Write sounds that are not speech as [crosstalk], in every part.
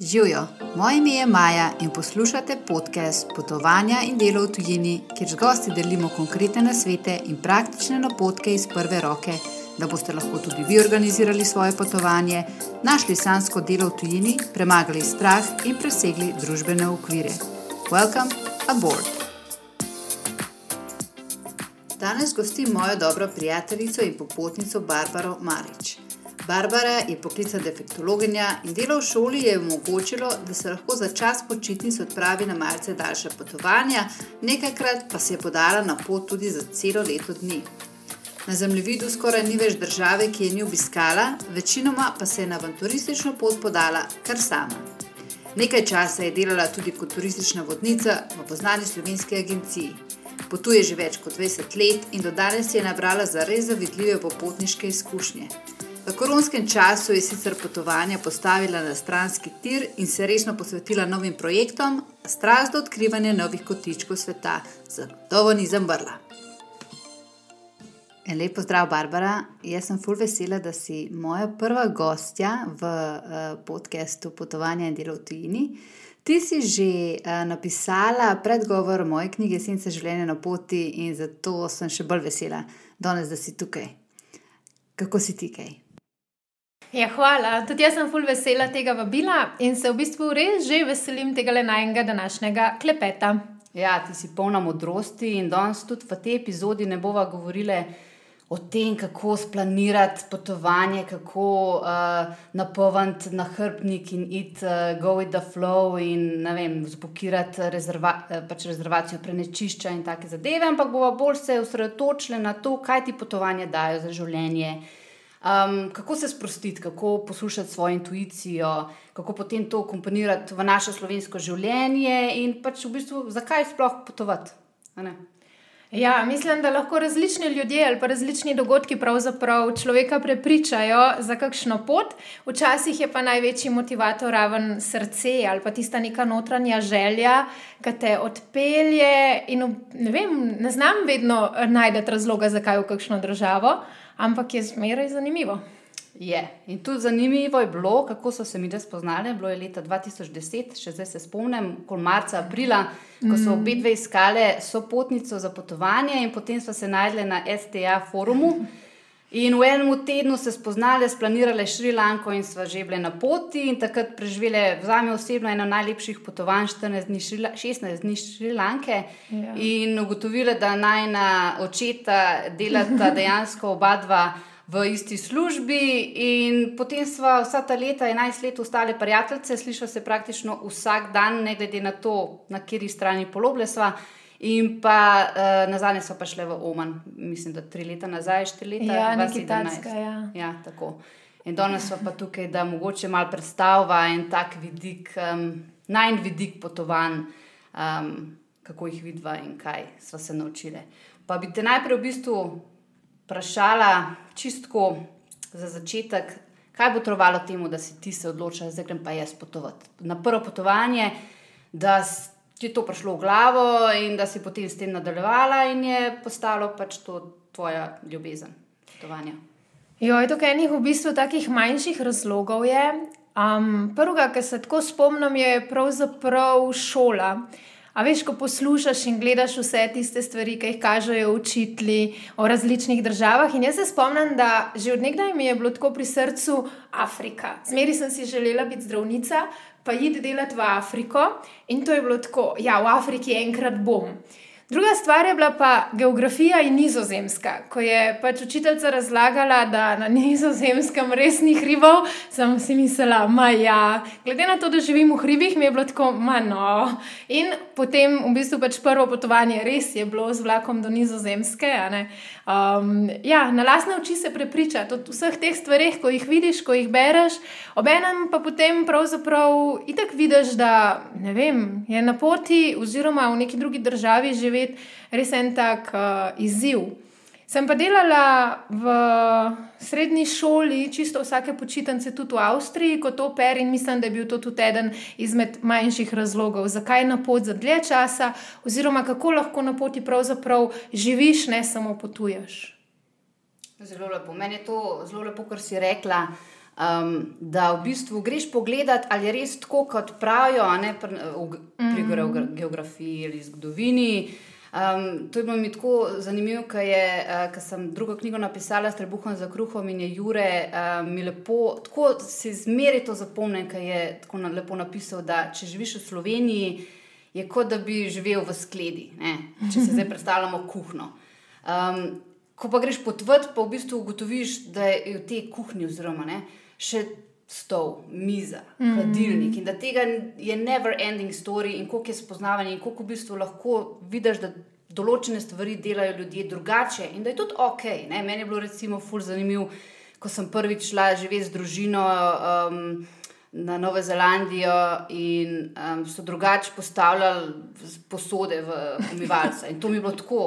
Živijo, moje ime je Maja in poslušate podcast Potovanja in delo v tujini, kjer z gosti delimo konkretne nasvete in praktične napotke iz prve roke, da boste lahko tudi vi organizirali svoje potovanje, našli sansko delo v tujini, premagali strah in presegli družbene okvire. Welcome aboard! Danes gostim mojo dobro prijateljico in popotnico Barbaro Marič. Barbara je poklicna defektologinja in delo v šoli je omogočilo, da se lahko za čas počitnic odpravi na malce daljše potovanja, nekajkrat pa se je podala na pot tudi za celo leto dni. Na zemljevidu skoraj ni več države, ki je ni obiskala, večinoma pa se je na avanturistično pot podala kar sama. Nekaj časa je delala tudi kot turistična vodnica v poznani slovenski agenciji. Potuje že več kot 20 let in do danes je nabrala za res zavidljive popotniške izkušnje. V koronskem času je sicer potovanja postavila na stranski tir in se resno posvetila novim projektom, strast do odkrivanja novih kotičkov sveta, zato ni zamrla. En lep pozdrav, Barbara. Jaz sem full vesela, da si moja prva gostja v uh, podkastu Potovanja in delo v tujini. Ti si že uh, napisala predgovor moje knjige Sence življenja na poti in zato sem še bolj vesela, danes, da si tukaj. Kako si ti kaj? Ja, hvala. Tudi jaz sem full vesela tega vabila in se v bistvu res že veselim tega najnega današnjega klepeta. Ja, ti si polna modrosti in danes tudi v tej epizodi ne bova govorila o tem, kako splanirati potovanje, kako uh, napolniti nahrbnik in iti uh, go with the flow in vem, zbukirati rezerva, uh, pač rezervacijo prenečišča in take zadeve, ampak bova bolj se osredotočila na to, kaj ti potovanje dajo za življenje. Um, kako se sprostiti, kako poslušati svojo intuicijo, kako potem to komponirati v naše slovensko življenje in pač v bistvu, zakaj sploh potovati. Ja, mislim, da lahko različni ljudje ali pa različni dogodki pravzaprav človeka prepričajo za kakšno pot. Včasih je pa največji motivator raven srce ali pa tista neka notranja želja, ki te odpelje. In ne, vem, ne znam vedno najti razloga, zakaj v kakšno državo ampak je zmeraj zanimivo. Je. In tudi zanimivo je bilo, kako so se mi zdaj spoznali. Bilo je leta 2010, še zdaj se spomnim, kot marca, aprila, ko so mm. obe dve iskali sopotnico za potovanje, in potem smo se najdli na STA forumu. In v enem tednu se spoznali, splanirali Šrilanko in sva že bili na poti. In takrat preživeli, za me osebno, eno najlepših potovanj, 14 dni, 16 dni Šrilanke. Ja. In ugotovili, da naj na očeta delata [laughs] dejansko oba dva v isti službi. In potem sva vsa ta leta, 11 let, ostali prijateljice, slišali se praktično vsak dan, ne glede na to, na kateri strani poloble sva. In pa uh, nazadnje so pa šle v Oman, mislim, da tri leta nazaj, štiri leta, ja, nekaj takega. Ja. ja, tako. In danes smo pa tukaj, da mogoče malo predstavlja en tak vidik, um, najn vidik potovanj, um, kako jih vidva in kaj smo se naučili. Pa bi te najprej v bistvu vprašala, čistko za začetek, kaj bo trovalo temu, da si ti se odločila, da grem pa jaz potovati. Na prvo potovanje, da ti je to prišlo v glavo in da si potem s tem nadaljevala in je postalo pač to tvoja ljubezen, potovanje. Jo, je tukaj enih v bistvu takih manjših razlogov. Um, prvega, kar se tako spomnim, je pravzaprav šola. A veš, ko poslušaš in gledaš vse tiste stvari, ki jih kažejo učitelji o različnih državah. In jaz se spomnim, da že od nekdaj mi je bilo tako pri srcu Afrika. Zmeri sem si želela biti zdravnica, pa id delati v Afriko. In to je bilo tako, ja, v Afriki enkrat bom. Druga stvar je bila pa geografija in nizozemska. Ko je pač učiteljica razlagala, da na [laughs] nizozemskem res ni hribov, sem si mislila, da ja. Glede na to, da živim v hribih, mi je bilo tako malo. In potem v bistvu pač prvo potovanje res je bilo z vlakom do nizozemske. Um, ja, na lasne oči se prepričati o vseh teh stvarih, ko jih vidiš, ko jih bereš, obenem pa potem pravzaprav itak vidiš, da vem, je na poti oziroma v neki drugi državi živeti, res en tak uh, izziv. Sem pa delala v srednji šoli, čisto vsake počitnice, tudi v Avstriji, kot oper, in mislim, da je bil to tudi eden izmed manjših razlogov, zakaj na pot za dlje časa, oziroma kako lahko na poti pravzaprav živiš, ne samo potuješ. Zelo lepo. Meni je to zelo lepo, kar si rekla. Um, da v bistvu greš pogledat, ali je res tako, kot pravijo, ne, pri, v, pri mm geografiji ali zgodovini. Um, to je bilo mi tako zanimivo, ker uh, sem drugo knjigo napisala s trebuhom za kruhom in je Jure uh, mi lepo, tako si zmeri to zapomnil, ker je tako na, lepo napisal, da če živiš v Sloveniji, je kot da bi živel v skledi, ne? če se zdaj predstavljamo kuhno. Um, ko pa greš potvrt, pa v bistvu ugotoviš, da je v tej kuhinji oziroma ne še stol, miza, mm. hladilnik in da tega je never ending story in koliko je spoznavanje in koliko v bistvu lahko vidiš, da določene stvari delajo ljudje drugače in da je tudi ok. Ne? Meni je bilo recimo ful zanimivo, ko sem prvič šla živeti z družino. Um, Na Novo Zelandijo in um, so drugače postavljali posode v umivalce. In to mi je bilo tako.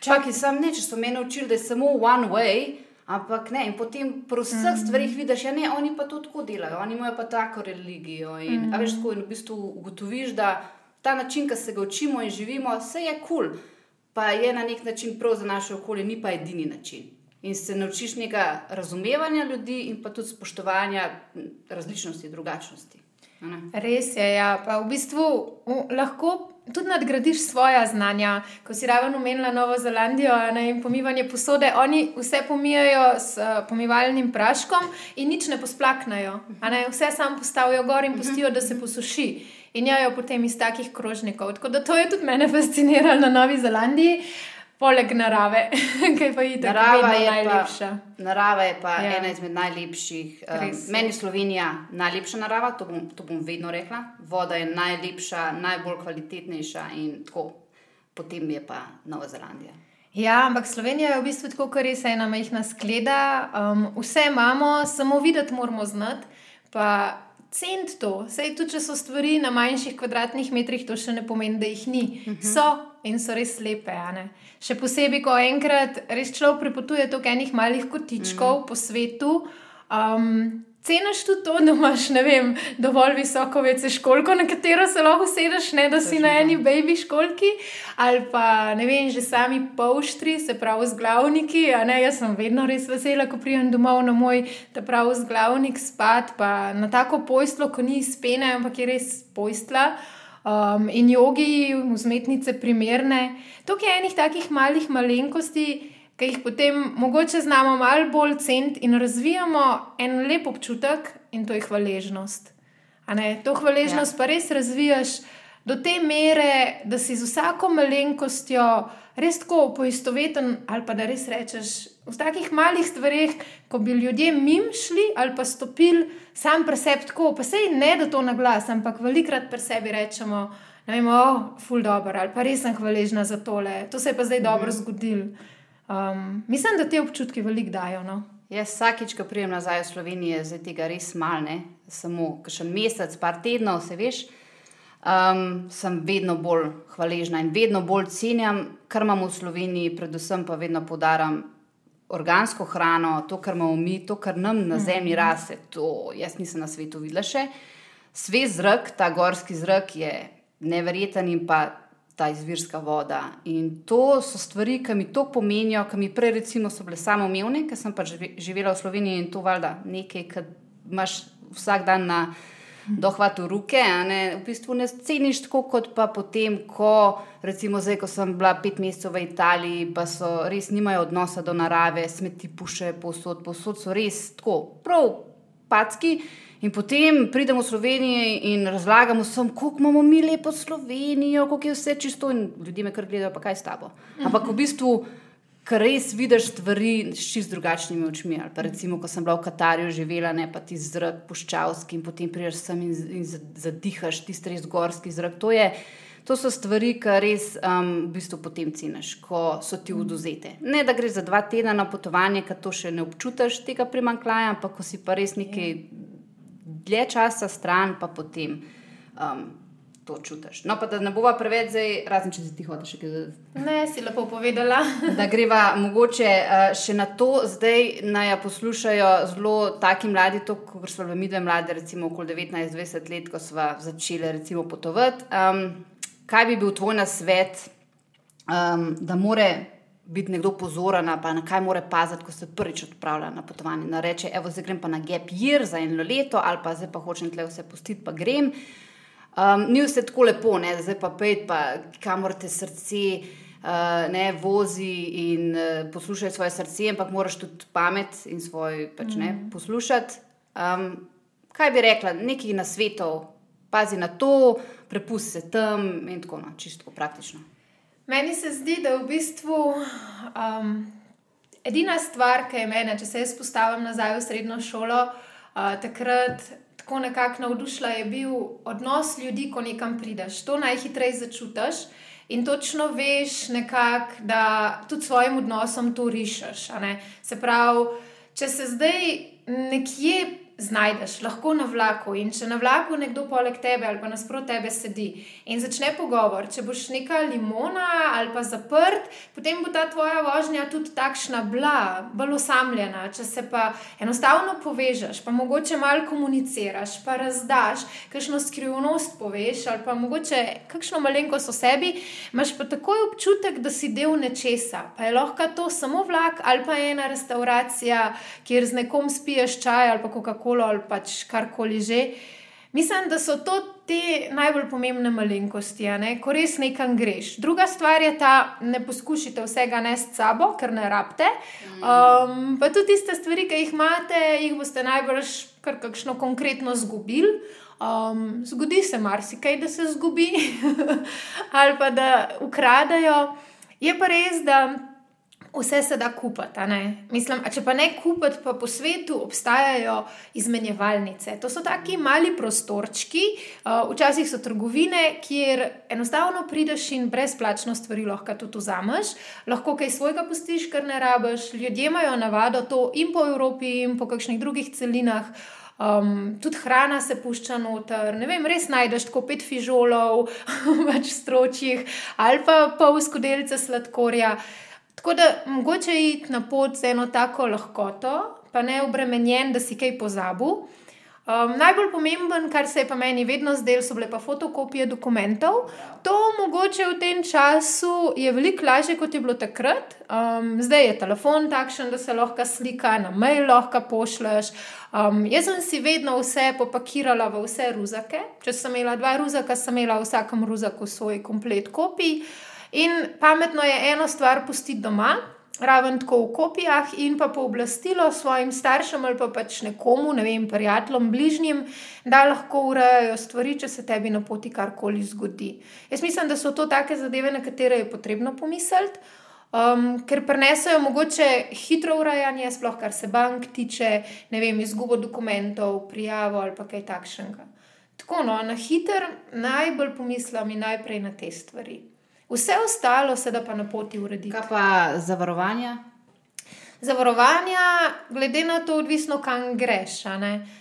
Čakaj, sem ne, če so me naučili, da je samo one way, Ampak ne, in potem pri vseh mm -hmm. stvarih vidiš, da ja, oni pa to tako delajo, oni imajo pa tako religijo. In, mm -hmm. veš, tako, in v bistvu ugotoviš, da ta način, ki se ga učimo in živimo, vse je kul, cool, pa je na nek način prav za naše okolje, ni pa edini način. In se naučiš nekaj razumevanja ljudi in pa tudi spoštovanja različnosti, drugačnosti. Res je, ja. pa v bistvu lahko tudi nadgradiš svoje znanja. Ko si ravno umenila Novo Zelandijo ne, in pomivanje posode, oni vse pomijajo s uh, pomivalnim praškom in nič ne posplaknajo. Ne, vse sam postavijo gor in pustijo, da se posuši. In jajo potem iz takih krožnikov. Tako da to je tudi mene [laughs] fasciniralo na Novi Zelandiji. Uh, Poleg narave, [laughs] ki pa je narava je najlepša. Pa, narava je pa ja. ena izmed najlepših. Um, meni je Slovenija najlepša narava, to bom, to bom vedno rekla. Voda je najlepša, najbolj kvalitetnejša in tako. Potem je pa Nova Zelandija. Ja, ampak Slovenija je v bistvu tako, kar res ena majhna skleda. Um, vse imamo, samo videti moramo znati. Pa cent to, sej tudi, če so stvari na manjših kvadratnih metrih, to še ne pomeni, da jih ni. Uh mhm. -huh. So in so res lepe. Še posebej, ko enkrat res človek pripotuje do enih malih kotičkov uh -huh. po svetu. Um, Ceniš tudi to, da imaš vem, dovolj visoko vece školko, na katero se lahko sedeš, ne da si na eni baby školki, ali pa ne vem, že sami poštri, se pravi z glavniki. Jaz sem vedno res vesela, ko pridem domov na moj ta pravi z glavnik spat, pa na tako pojstlo, ko ni spene, ampak je res pojstla. Um, in jogi, vzmetnice primerne. Tukaj je enih takih malih malenkosti ki jih potem mogoče znamo malo bolj ceniti in razvijamo en lep občutek, in to je hvaležnost. To hvaležnost ja. pa res razvijaš do te mere, da si z vsako malenkostjo res tako poistoveten, ali pa da res rečeš v takih malih stvarih, ko bi ljudje mim šli ali pa stopili sam pri sebi tako, pa sej ne da to na glas, ampak velikrat pri sebi rečemo. Ne vem, oh, ful dobro, ali pa res sem hvaležna za tole, to se je pa zdaj dobro mhm. zgodilo. Um, mislim, da te občutki veliko dajo. No? Jaz vsakič, ko prijem nazaj v Slovenijo, je zdaj tega res malo, samo še mesec, par tednov, se veš. Um, sem vedno bolj hvaležna in vedno bolj cenjam, kar imamo v Sloveniji, predvsem pa vedno podaram organsko hrano, to, kar imamo mi, to, kar nam na zemlji mhm. rase. To jaz nisem na svetu videla še. Svet zrak, ta gorski zrak je neverjeten in pa ta izvirska voda. In to so stvari, ki mi to pomenijo, ki mi prej recimo so bile samo umevne, ker sem pač živela v Sloveniji in to valjda nekaj, kar imaš vsak dan na dohvatu roke. V bistvu ne ceniš tako, kot pa potem, ko recimo zdaj, ko sem bila pet mesecev v Italiji, pa so res nimajo odnosa do narave, smeti puše posod, posod so res tako, prav packi. In potem pridemo v Slovenijo in razlagamo vsem, kako imamo mi lepo Slovenijo, kako je vse čisto in ljudje me kar gledajo, pa kaj s tabo. Ampak v bistvu, ker res vidiš stvari s čist drugačnimi očmi. Ali pa recimo, ko sem bila v Katarju živela, ne pa ti zrak puščavski in potem prideš sem in, in zadihaš tisti res gorski zrak. To, je, to so stvari, ki res um, v bistvu potem ceniš, ko so ti oduzete. Ne, da gre za dva tedna na potovanje, ki to še ne občutiš tega primankljaja, ampak ko si pa res nekaj. Dlje časa stran, pa potem um, to čutiš. No, pa da ne bova preveč zdaj, razen če si ti hočeš kaj zadati. Ne, si lepo povedala. [laughs] da greva mogoče uh, še na to, zdaj naj poslušajo zelo taki mladi, kot so bili mi dve mladi, recimo okoli 19-20 let, ko smo začeli recimo potovati. Um, kaj bi bil tvoj nasvet, um, da more biti nekdo pozoren, pa na kaj mora paziti, ko se prvič odpravlja na potovanje. Na reče, evo, zdaj grem pa na gap year za eno leto, ali pa zdaj pa hočem tle vse pustiti, pa grem. Um, ni vse tako lepo, ne? zdaj pa pet, pa kamor te srce uh, ne vozi in uh, poslušaj svoje srce, ampak moraš tudi pamet in svoj pač, ne, mm. poslušati. Um, kaj bi rekla, nekaj na svetu, pazi na to, prepusti se tam in tako naprej, čisto praktično. Meni se zdi, da je v bistvu um, edina stvar, ki je meni, če se jaz postavim nazaj v srednjo šolo, uh, takrat tako nekako navdušila, je bil odnos ljudi, ko nekam prideš. To najhitreje začutiš in točno veš, nekak, da tudi svojim odnosom to rišeš. Se pravi, če se zdaj nekje znajdeš, lahko na vlaku. In če na vlaku nekdo poleg tebe ali pa nasprot tebe sedi in začne pogovor, če boš neka limona ali pa zaprt, potem bo ta tvoja vožnja tudi takšna bila, bolj osamljena. Če se pa enostavno povežeš, pa mogoče malo komuniciraš, pa razdaš, kakšno skrivnost poveš ali pa mogoče kakšno malenkost o sebi, imaš pa takoj občutek, da si del nečesa. Pa je lahko to samo vlak ali pa ena restauracija, kjer z nekom spiješ čaj ali pa kako kolo ali pač karkoli že. Mislim, da so to te najbolj pomembne malenkosti, ko res nekam greš. Druga stvar je ta, ne poskušajte vsega nesti sabo, ker ne rabite. Um, pa tudi tiste stvari, ki jih imate, jih boste najbrž kar kakšno konkretno zgubili. Um, zgodi se marsikaj, da se zgubi [laughs] ali pa da ukradajo. Je pa res, da vse se da kupiti. Mislim, če pa ne kupiti, pa po svetu obstajajo izmenjevalnice. To so taki mali prostorčki, uh, včasih so trgovine, kjer enostavno prideš in brezplačno stvari lahko tudi vzameš, lahko kaj svojega pustiš, kar ne rabiš. Ljudje imajo navado to in po Evropi, in po kakšnih drugih celinah. Um, tudi hrana se pušča noter, ne vem, res najdeš tako pet fižolov, več [laughs] stročjih ali pa pol skodelice sladkorja. Tako da mogoče iti na pot z eno tako lahkoto, pa ne obremenjen, da si kaj pozabil. Um, najbolj pomemben, kar se je pa meni vedno zdelo, so bile pa fotokopije dokumentov. To mogoče v tem času je veliko lažje, kot je bilo takrat. Um, zdaj je telefon takšen, da se lahko slika, na mail lahko pošleš. Um, jaz sem si vedno vse popakirala v vse ruzake. Če sem imela dva ruzaka, sem imela v vsakem ruzaku svoj komplet kopij. In pametno je eno stvar pustiti doma, raven tako v kopijah, in pa pooblastilo svojim staršem ali pa pač nekomu, ne vem, prijateljem, bližnjim, da lahko urejajo stvari, če se tebi na poti karkoli zgodi. Jaz mislim, da so to take zadeve, na katere je potrebno pomisliti. Um, ker prenesajo mogoče hitro urejanje, sploh kar se bank tiče, ne vem, izgubo dokumentov, prijavo ali pa kaj takšnega. Tako, no, na hiter najbolj pomislim in najprej na te stvari. Vse ostalo se da pa na poti urediti. Kaj pa zavarovanja? Zavarovanja, glede na to, odvisno, kam greš.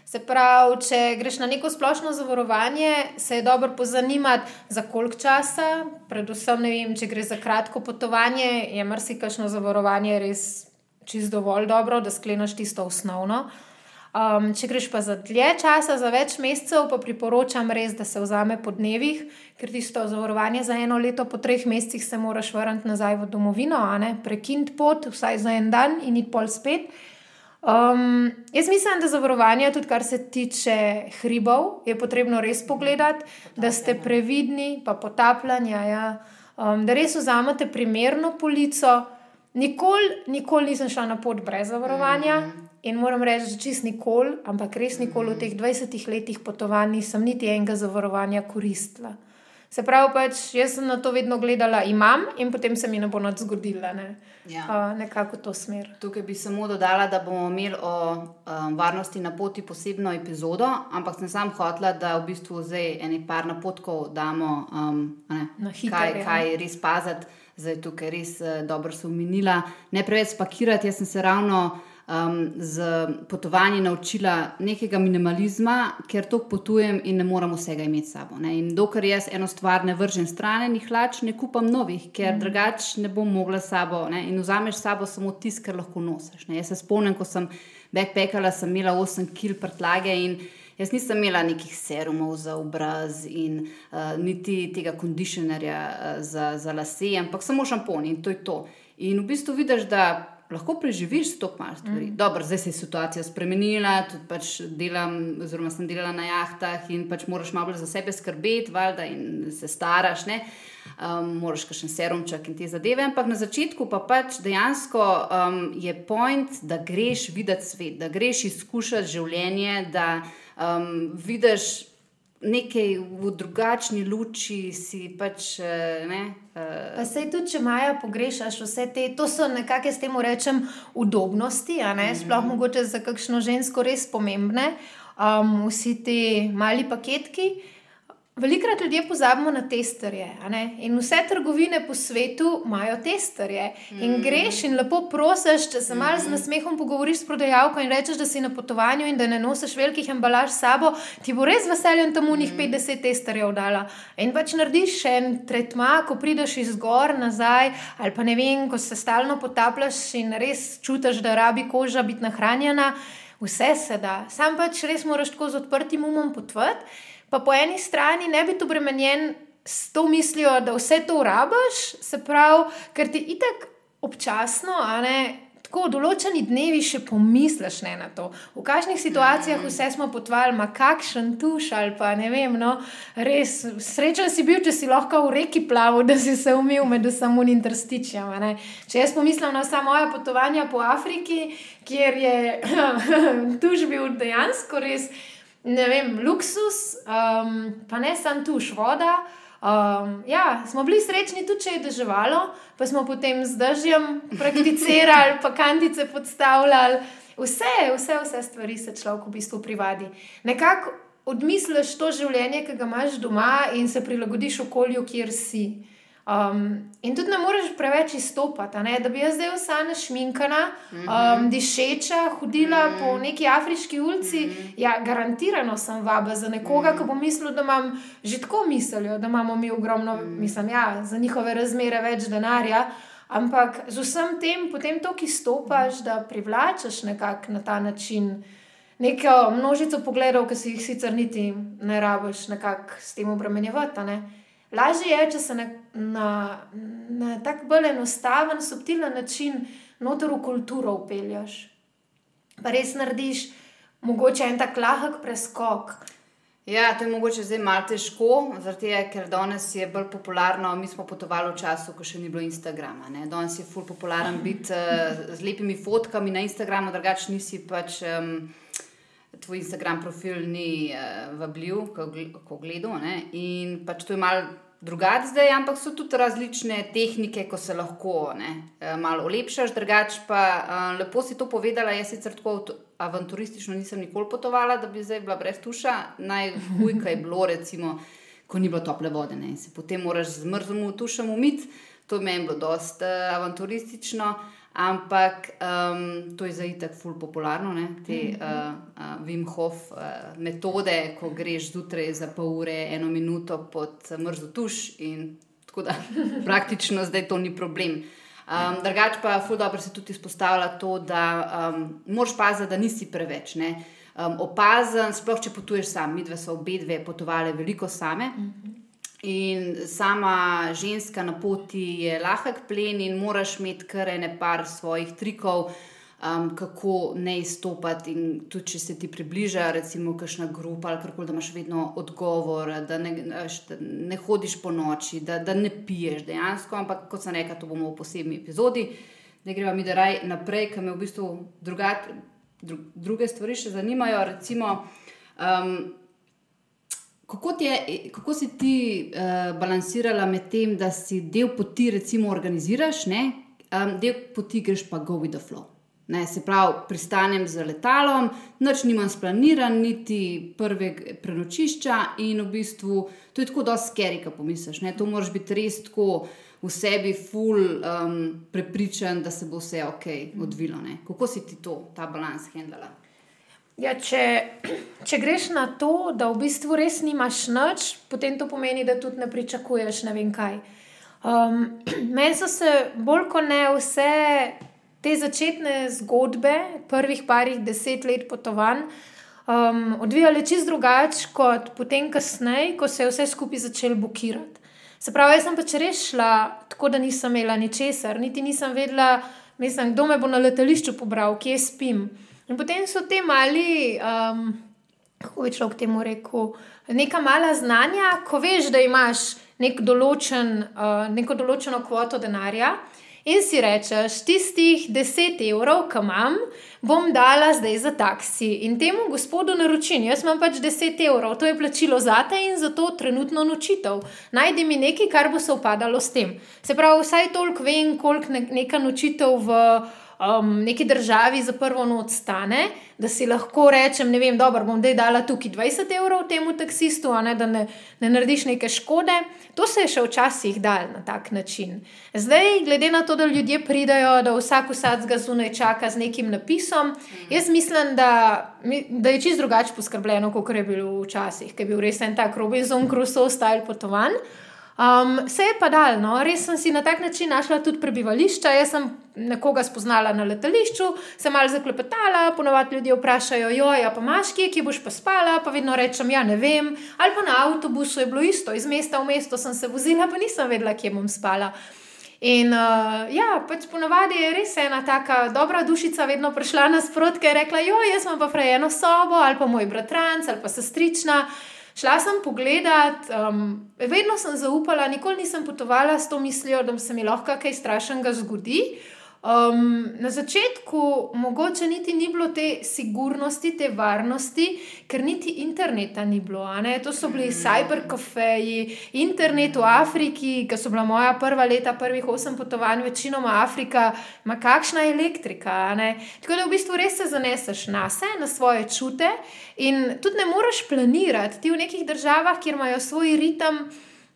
Se pravi, če greš na neko splošno zavarovanje, se je dobro pozanimati, za koliko časa. Predvsem, vem, če gre za kratko potovanje, je marsikajšno zavarovanje res čist dovolj dobro, da skleneš tisto osnovno. Um, če greš pa za dlje časa, za več mesecev, pa priporočam res, da se vzame po dnevih, ker tisto zavarovanje za eno leto, po treh mesecih se moraš vrniti nazaj v domovino, prekiniti pot, vsaj za en dan in iti pol spet. Um, jaz mislim, da zavarovanje, tudi kar se tiče hribov, je potrebno res pogledati, da ste previdni, pa potapljanja, ja. um, da res vzamete primerno polico. Nikoli, nikoli nisem šla na pot brez zavarovanja. Mm. In moram reči, da čist nikoli, ampak res nikoli v teh 20 letih potovanj nisem niti enega zavarovanja koristila. Se pravi, pač jaz sem na to vedno gledala, imam in potem se mi ne bo nič zgodilo. Ne? Ja. Uh, nekako to smer. Tukaj bi samo dodala, da bomo imeli o um, varnosti na poti posebno epizodo, ampak sem sam hotla, da v bistvu zdaj ene par napotkov damo, um, ne, hiter, kaj, kaj res paziti. Zdaj tukaj res uh, dobro so umenila. Ne preveč spakirati, jaz sem se ravno um, z potovanjem naučila nekega minimalizma, ker toliko potujem in ne moram vsega imeti s sabo. Ne? In dokler jaz eno stvar ne vržem stran, ni hlač, ne kupam novih, ker mm. drugače ne bom mogla s sabo. Ne? In vzameš s sabo samo tisto, kar lahko nosiš. Ne? Jaz se spomnim, ko sem backpackala, sem imela 8 kg prtlage in. Jaz nisem imela nekih serumov za obraz in uh, niti tega kondicionerja uh, za, za lase, ampak samo šampon in to je to. In v bistvu vidiš, da lahko preživiš s to malo stvari. Mm. Dobro, zdaj se je situacija spremenila, tudi pač delam, oziroma sem delala na jahtah in pač moraš malo za sebe skrbeti, valjda, in se staraš. Ne? Um, moraš še en serumček in te zadeve, ampak na začetku pa pač dejansko um, je point, da greš videti svet, da greš izkušati življenje, da um, vidiš nekaj v drugačni luči, si pač. Eh, ne, uh... Pa se tudi, če maja pogrešaš vse te, to so nekakšne, s tem rečem, udobnosti, mm -hmm. sploh mogoče za kakšno žensko res pomembne, um, vsi ti mali paketki. Velikrat ljudje pozabimo na testerje. In vse trgovine po svetu imajo testerje. In mm. greš in lepo prosiš, če se malo z mm. nasmehom pogovoriš s prodajalko in rečeš, da si na potovanju in da ne nosiš velikih embalaž s sabo, ti bo res veseljem tam unih 50 mm. testerjev dala. In pač narediš še en tretma, ko prideš iz gor nazaj, ali pa ne vem, ko se stalno potapljaš in res čutiš, da rabi koža biti nahranjena. Vse se da, sam pač res moraš tako z odprtim umom potvati pa po eni strani ne biti obremenjen s to mislijo, da vse to urabiš, se pravi, ker ti itek občasno, a ne. Tako določeni dnevi še pomisliš ne, na to, v kakšnih situacijah vse smo potvali, ma kakšen tuš ali pa ne vem. No, res srečen si bil, če si lahko v reki plaval, da si se umil med samo interstičjem. Če jaz pomislim na vsa moja potovanja po Afriki, kjer je [clears throat] tuš bil dejansko res ne vem, luksus, um, pa ne samo tuš voda. Um, ja, smo bili srečni tudi, če je deževalo, pa smo potem z dežjem prakticirali, pa kandice podstavljali. Vse, vse, vse stvari se človek v bistvu privadi. Nekako odmisliš to življenje, ki ga imaš doma, in se prilagodiš okolju, kjer si. Um, in tudi ne moreš preveč izstopati, da bi jaz zdaj vsa našminkana, um, dišeča, hodila mm -hmm. po neki afriški ulici. Mm -hmm. Ja, garantirano sem vaba za nekoga, mm -hmm. ki bo mislil, da imam že tako mislijo, da imamo mi ogromno, mm -hmm. mislim, ja, za njihove razmere več denarja. Ampak z vsem tem, potem to, ki stopaš, da privlačeš nekako na ta način. Neko množico pogledov, ki si jih sicer niti ne rabiš, nekako s tem obremenjevati. Lažje je, če se na, na, na tak bolj enostaven, subtilen način noter v kulturo upelješ. Pa res narediš mogoče en tak lahek preskok. Ja, to je mogoče zdaj malo težko, zato ker danes je bolj popularno. Mi smo potovali v času, ko še ni bilo Instagrama. Ne? Danes je ful popularen biti uh, z lepimi fotkami na Instagramu, drugače nisi pač. Um, tvoj Instagram profil ni uh, vabljiv, ko gledamo. In pač to je malo drugače zdaj, ampak so tudi različne tehnike, ko se lahko ne, uh, malo olepšaš. Drugače pa uh, lepo si to povedala. Jaz sicer tako avanturistično nisem nikoli potovala, da bi zdaj bila brez tuša. Najhujka je [laughs] bilo, recimo, ko ni bilo tople vode ne, in se potem moraš z mrzlim tušem umiti. To je meni bilo dosta uh, avanturistično. Ampak um, to je zdaj tako ful popularno, ne? te uh, uh, Wim Hof uh, metode, ko greš zjutraj za pol ure, eno minuto pod mrzlo tuš in tako da [laughs] praktično zdaj to ni problem. Um, Drugač pa ful dobro se tudi izpostavlja to, da um, moraš paziti, da nisi preveč. Um, opazen, sploh če potuješ sam, mi dve so obe dve potovali veliko same. Mm -hmm. In sama ženska na poti je lahek plen in moraš imeti kar ene par svojih trikov, um, kako ne izstopati. In tudi, če se ti približa, recimo, kakšna grupa ali karkoli, da imaš vedno odgovor, da ne, da ne hodiš po noči, da, da ne piješ dejansko. Ampak, kot sem rekel, to bomo v posebni epizodi. Da gremo mi da raj naprej, ker me v bistvu drugat, dru, druge stvari še zanimajo. Recimo, um, Kako, je, kako si ti uh, balansirala med tem, da si del poti, recimo, organiziraš, um, del poti greš pa go with the flow? Ne, se pravi, pristanem z letalom, noč nimam splaniran, niti prve prenočišča, in v bistvu to je tako, da skeri, ko pomisliš. Ne, to moraš biti res tako v sebi, full um, prepričan, da se bo vse ok odvilo. Ne. Kako si ti to, ta balans, handala? Ja, če, če greš na to, da v bistvu res nimaš nič, potem to pomeni, da tudi ne pričakuješ ne vem kaj. Um, [clears throat] meni so se bolj kot ne vse te začetne zgodbe, prvih parih deset let potovanj, um, odvijale čist drugače kot potem kasneje, ko se je vse skupaj začelo bukirati. Se pravi, jaz sem pač res šla tako, da nisem imela ničesar, niti nisem vedela, mislim, kdo me bo na letališču pobral, kje spim. In potem so te mali, um, kako bi človek temu rekel, neka mala znanja, ko veš, da imaš nek določen, uh, neko določeno kvoto denarja in si rečeš, tistih 10 evrov, ki imam, bom dala zdaj za taksi. In temu gospodu naročim, jaz imam pač 10 evrov, to je plačilo za te in za to trenutno nočitev. Najdi mi nekaj, kar bo se upadalo s tem. Se pravi, vsaj toliko vem, koliko neka nočitev v um, neki državi za prvo noč stane, da si lahko rečem, ne vem, dobro, bom zdaj dala tukaj 20 evrov temu taksistu, ne, da ne, ne narediš neke škode. To se je še včasih dal na tak način. Zdaj, glede na to, da ljudje pridajo, da vsak vsak ga zunaj čaka z nekim napisom, jaz mislim, da, da je čist drugače poskrbljeno, kot je bilo včasih, ker je bil res en tak Robinson Crusoe style potovan. Um, se je pa dal, no? res sem si na tak način našla tudi prebivališča. Jaz sem nekoga spoznala na letališču, sem malo zaklepetala, ponovadi ljudje vprašajo, jo, ja, pa imaš kje, ki boš pa spala, pa vedno rečem, ja, ne vem. Ali pa na avtobusu je bilo isto, iz mesta v mesto sem se vozila, pa nisem vedela, kje bom spala. In uh, ja, pač ponovadi je res ena taka dobra dušica vedno prišla nasprotke in rekla, jo, jaz imam pa frajeno sobo, ali pa moj bratranc, ali pa sestrična. Šla sem pogledat, um, vedno sem zaupala, nikoli nisem potovala s to mislijo, da se mi lahko kaj strašnega zgodi. Um, na začetku mogoče niti ni bilo te sigurnosti, te varnosti, ker niti interneta ni bilo. To so bili cyberkafeji, internet v Afriki, ki so bila moja prva leta, prvih osem potovanj, večinoma Afrika, ima kakšna elektrika. Tako da v bistvu res se zaneseš na sebe, na svoje čute in tudi ne moreš planirati. Ti v nekih državah, kjer imajo svoj ritem.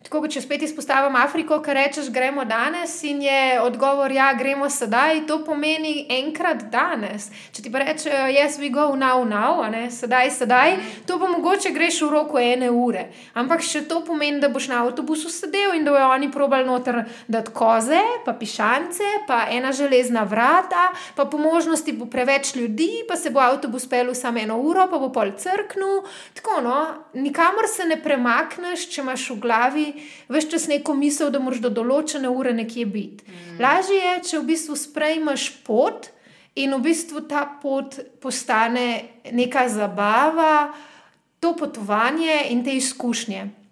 Tako kot če spet izpostavim Afriko, ki rečeš, gremo danes, in je odgovor, ja, gremo sedaj, to pomeni enkrat danes. Če ti pa rečejo, jaz vi go now, now, ne, sedaj, sedaj, to pa mogoče greš v roku ene ure. Ampak še to pomeni, da boš na avtobusu sedel in da bojo oni probali noter dati koze, pa pišance, pa ena železna vrata, pa po možnosti bo preveč ljudi, pa se bo avtobus pel samo eno uro, pa bo pol crknu. Tako, no, nikamor se ne premakneš, če imaš v glavi veš čas neko misel, da moraš do določene ure nekje biti. Mm. Lažje je, če v bistvu sprejmeš pot in v bistvu ta pot postane neka zabava, to potovanje in te izkušnje.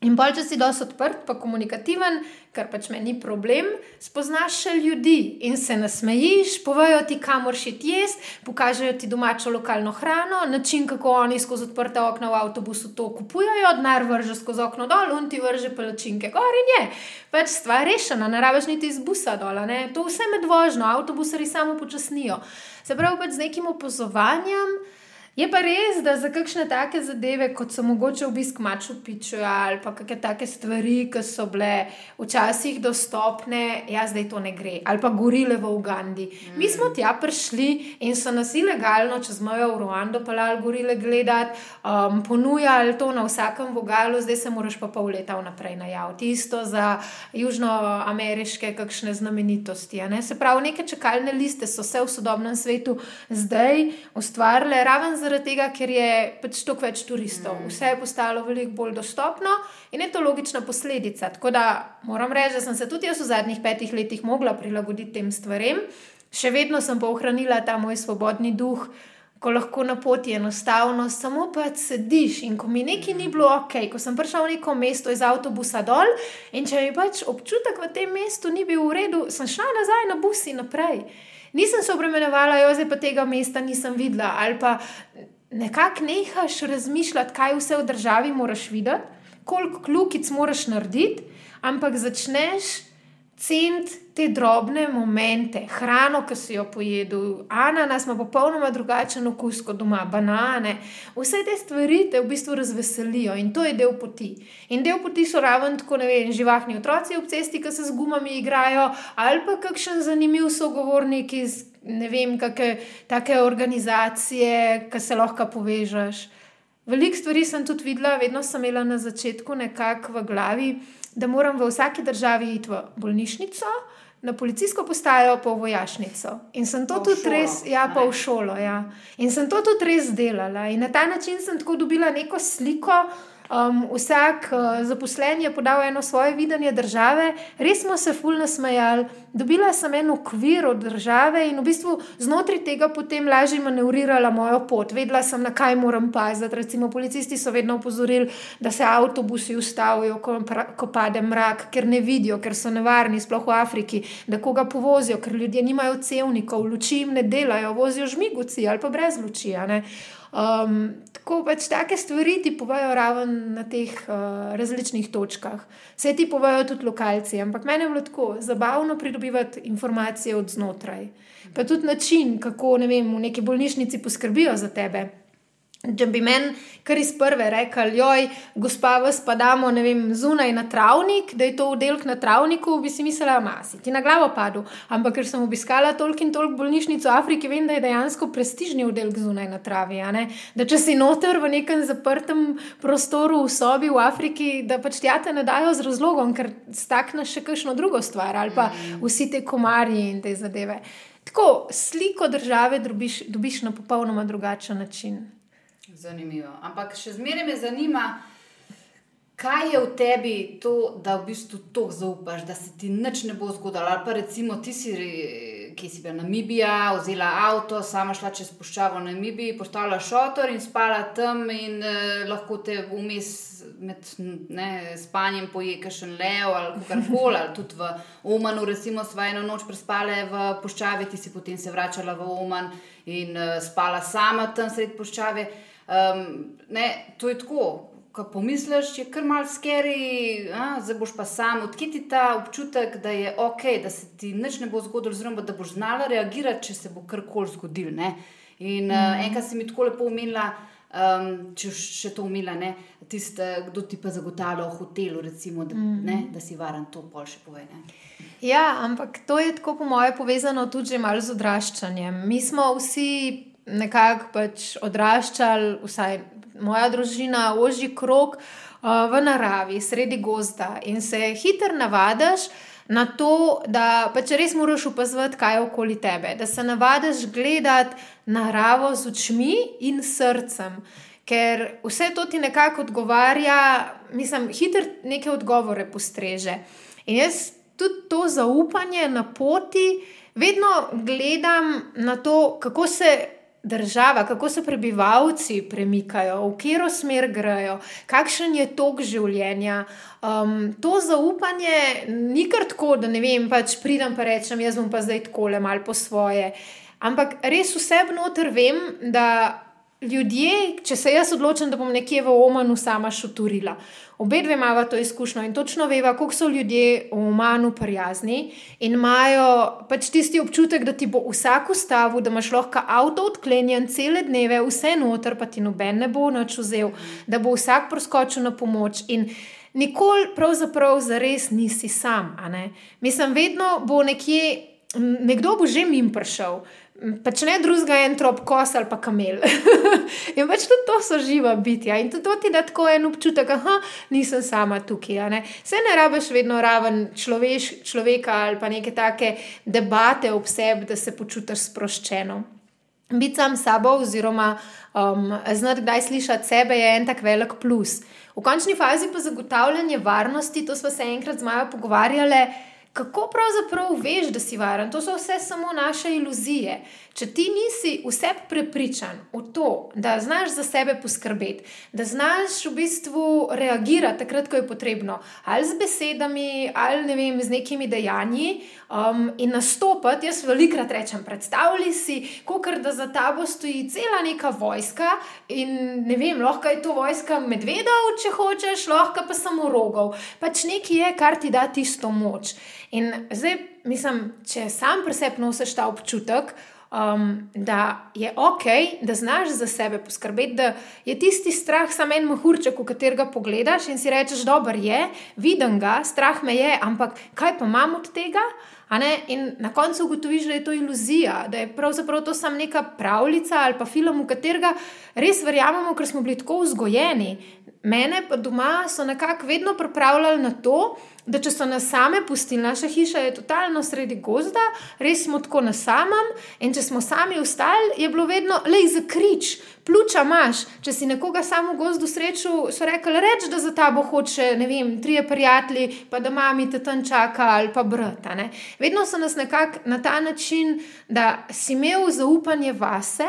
In bolj, če si dosti odprt, pa komunikativen, kar pač meni ni problem, spoznaš še ljudi in se nasmejiš, povejo ti, kamor še ti jaz, pokažejo ti domačo lokalno hrano, način, kako oni skozi odprta okna v avtobusu to kupujajo, denar vrže skozi okno dol, in ti vrže palačinke gor in je. Pač stvar rešena, ne rabiš niti iz busa dol, ne? to vse med vožnjo, avtobusari samo počasnijo. Se pravi, pač z nekim opozovanjem. Je pa res, da za kakšne take zadeve, kot so mogoče obisk maču piču ali pa kakšne take stvari, ki so bile včasih dostopne, ja, zdaj to ne gre. Ali pa gorile v Ugandi. Mm. Mi smo tja prišli in so nas ilegalno čez mojo v Ruando pelali gorile gledati, um, ponujali to na vsakem vogalu, zdaj se moraš pa pol leta vnaprej najaviti. Isto za južnoameriške kakšne znamenitosti. Se pravi, neke čakalne liste so se v sodobnem svetu zdaj ustvarile ravno zaradi tega, ker je pač toliko več turistov. Mm. Vse je postalo veliko bolj dostopno in je to logična posledica. Tako da moram reči, da sem se tudi jaz v zadnjih petih letih mogla prilagoditi tem stvarem. Še vedno sem pa ohranila ta moj svobodni duh, ko lahko na poti enostavno samo pa sediš. In ko mi nekaj ni bilo ok, ko sem prišla v neko mesto iz avtobusa dol in če mi pač občutek v tem mestu ni bil v redu, sem šla nazaj na bus in naprej nisem se obremenjevala, jo zdaj pa tega mesta nisem videla. Ali pa nekako nehaš razmišljati, kaj vse v državi moraš videti, koliko kljukic moraš narediti, ampak začneš ceniti te drobne momente, hrano, ki si jo pojedel, ananas ima popolnoma drugačen okus kot doma, banane. Vse te stvari te v bistvu razveselijo in to je del poti. In del poti so raven tako ne vem, živahni otroci ob cesti, ki se z gumami igrajo, ali pa kakšen zanimiv sogovornik iz ne vem, kakšne take organizacije, ki se lahko povežeš. Veliko stvari sem tudi videla, vedno sem imela na začetku nekako v glavi da moram v vsaki državi iti v bolnišnico, na policijsko postajo, pa v vojašnico. In sem to pa tudi šolo, res, ja, pa v šolo. Ja. In sem to tudi res delala. In na ta način sem tako dobila neko sliko. Um, vsak uh, zaposlen je podal eno svoje videnje države, res smo se fulno smejali. Dobila sem en okvir od države in v bistvu znotraj tega potem lažje manevrirala mojo pot. Vedela sem, na kaj moram paziti. Recimo, policisti so vedno opozorili, da se avtobusi ustavijo, ko, ko pade mrak, ker ne vidijo, ker so nevarni, sploh v Afriki, da koga povozijo, ker ljudje nimajo cevnikov, luči jim ne delajo, vozijo žmiguci ali pa brez luči. Um, tako pač take stvari ti povajo raven na teh uh, različnih točkah. Vse ti povajo tudi lokalci, ampak meni je bilo tako zabavno pridobivati informacije od znotraj. Pa tudi način, kako ne vem, v neki bolnišnici poskrbijo za tebe. Če bi meni kar iz prve rekel, joj, gospa, vas pa damo vem, zunaj na travnik, da je to oddelek na travniku, bi si mislila, masi, ti na glavo padel. Ampak ker sem obiskala toliko in toliko bolnišnic v Afriki, vem, da je dejansko prestižni oddelek zunaj na travi. Da če si noter v nekem zaprtem prostoru v sobi v Afriki, da pač tja te ne dajo z razlogom, ker stakneš še kakšno drugo stvar ali pa mm. vsi te komarji in te zadeve. Tako sliko države dobiš, dobiš na popolnoma drugačen način. Zanimivo. Ampak še zmeraj me zanima, kaj je v tebi to, da v bistvu to zaupaš, da se ti nič ne bo zgodilo. Ali pa recimo ti si, ki si bil Namibija, vzela avto, sama šla čez puščavo na Namibiji, postavila šotor in spala tam, in eh, lahko te vmes med ne, spanjem poje še en lev ali kar koli. Ali tudi v Omanu, recimo, sva eno noč prespale v puščavi, ti si potem se vračala v Oman in uh, spala sama tam sred puščave. Um, ne, to je tako. Ko pomisliš, je kar mal skeri, zdaj boš pa sam, odkiti ti ta občutek, da je ok, da se ti nič ne bo zgodilo, oziroma da boš znala reagirati, če se bo karkoli zgodilo. Ne? In mm. uh, enkrat si mi tako lepo umila, um, če še to umila, tiste, kdo ti pa zagotavlja v hotelu, recimo, da, mm. ne, da si varen, to pol še pove. Ne? Ja, ampak to je tako, po mojem, povezano tudi malo z odraščanjem. Mi smo vsi nekako pač odraščali, vsaj moja družina, ožji krok uh, v naravi, sredi gozda in se hitro navadiš. Na to, da pač res moraš opazovati, kaj je okoli tebe, da se navadiš gledati naravo z očmi in srcem, ker vse to ti nekako odgovarja, mislim, hitro neke odgovore postreže. In jaz tudi to zaupanje na poti vedno gledam na to, kako se država, kako se prebivalci premikajo, v katero smer grejo, kakšen je tok življenja. Um, to zaupanje ni kar tako, da ne vem, pač pridem pa rečem, jaz bom pa zdaj tako le malo po svoje. Ampak res vse vnoter vem, da ljudje, če se jaz odločim, da bom nekje v Omanu sama šuturila. Obe dve imamo to izkušnjo in točno veva, koliko so ljudje v Omanu prijazni in imajo pač tisti občutek, da ti bo vsak ustavil, da imaš lahko avto odklenjen cele dneve, vse noter, pa ti noben ne bo noč vzel, da bo vsak proskočil na pomoč. In nikoli pravzaprav za res nisi sam. Mislim, vedno bo nekje, nekdo bo že jim prišel pač ne drugega, en trop kos ali pa kamel. [laughs] in pač tudi to so živa bitja in tudi to ti da tako en občutek, da nisem sama tukaj. Se ne rabiš vedno raven človeš, človeka ali pa neke take debate ob sebi, da se počutiš sproščeno. Biti sam sabo, oziroma um, znati, kdaj slišati sebe, je en tak velik plus. V končni fazi pa zagotavljanje varnosti, to smo se enkrat z Majo pogovarjali kako pravzaprav veš, da si varen? To so vse samo naše iluzije. Če ti nisi vse prepričan v to, da znaš za sebe poskrbeti, da znaš v bistvu reagirati takrat, ko je potrebno, ali z besedami, ali ne vem, z nekimi dejanji, um, in nastopati, jaz velikrat rečem, predstavljaj si, kot da za tabo stoji cela neka vojska in ne vem, lahko je to vojska medvedov, če hočeš, lahko pa samo rogov. Pač nekaj je, kar ti da tisto moč. In zdaj, mislim, če sam preseb nosiš ta občutek, um, da je ok, da znaš za sebe poskrbeti, da je tisti strah samo en mahurček, v katerega pogledaš in si rečeš, da je, vidim ga, strah me je, ampak kaj pa imam od tega? In na koncu ugotoviš, da je to iluzija, da je pravzaprav to samo neka pravljica ali pa film, v katerega res verjamemo, ker smo bili tako vzgojeni. Mene pa doma so nekako vedno pripravljali na to, da če so nas same pustili, naša hiša je totalno sredi gozda, res smo tako na samem. In če smo sami ustali, je bilo vedno le za krič, pljuča imaš, če si nekoga samo v gozdu srečal, so rekli, reč, da za tabo hoče, ne vem, trije prijatelji, pa da mami te tam čaka ali pa brata. Vedno so nas nekako na ta način, da si imel zaupanje vase.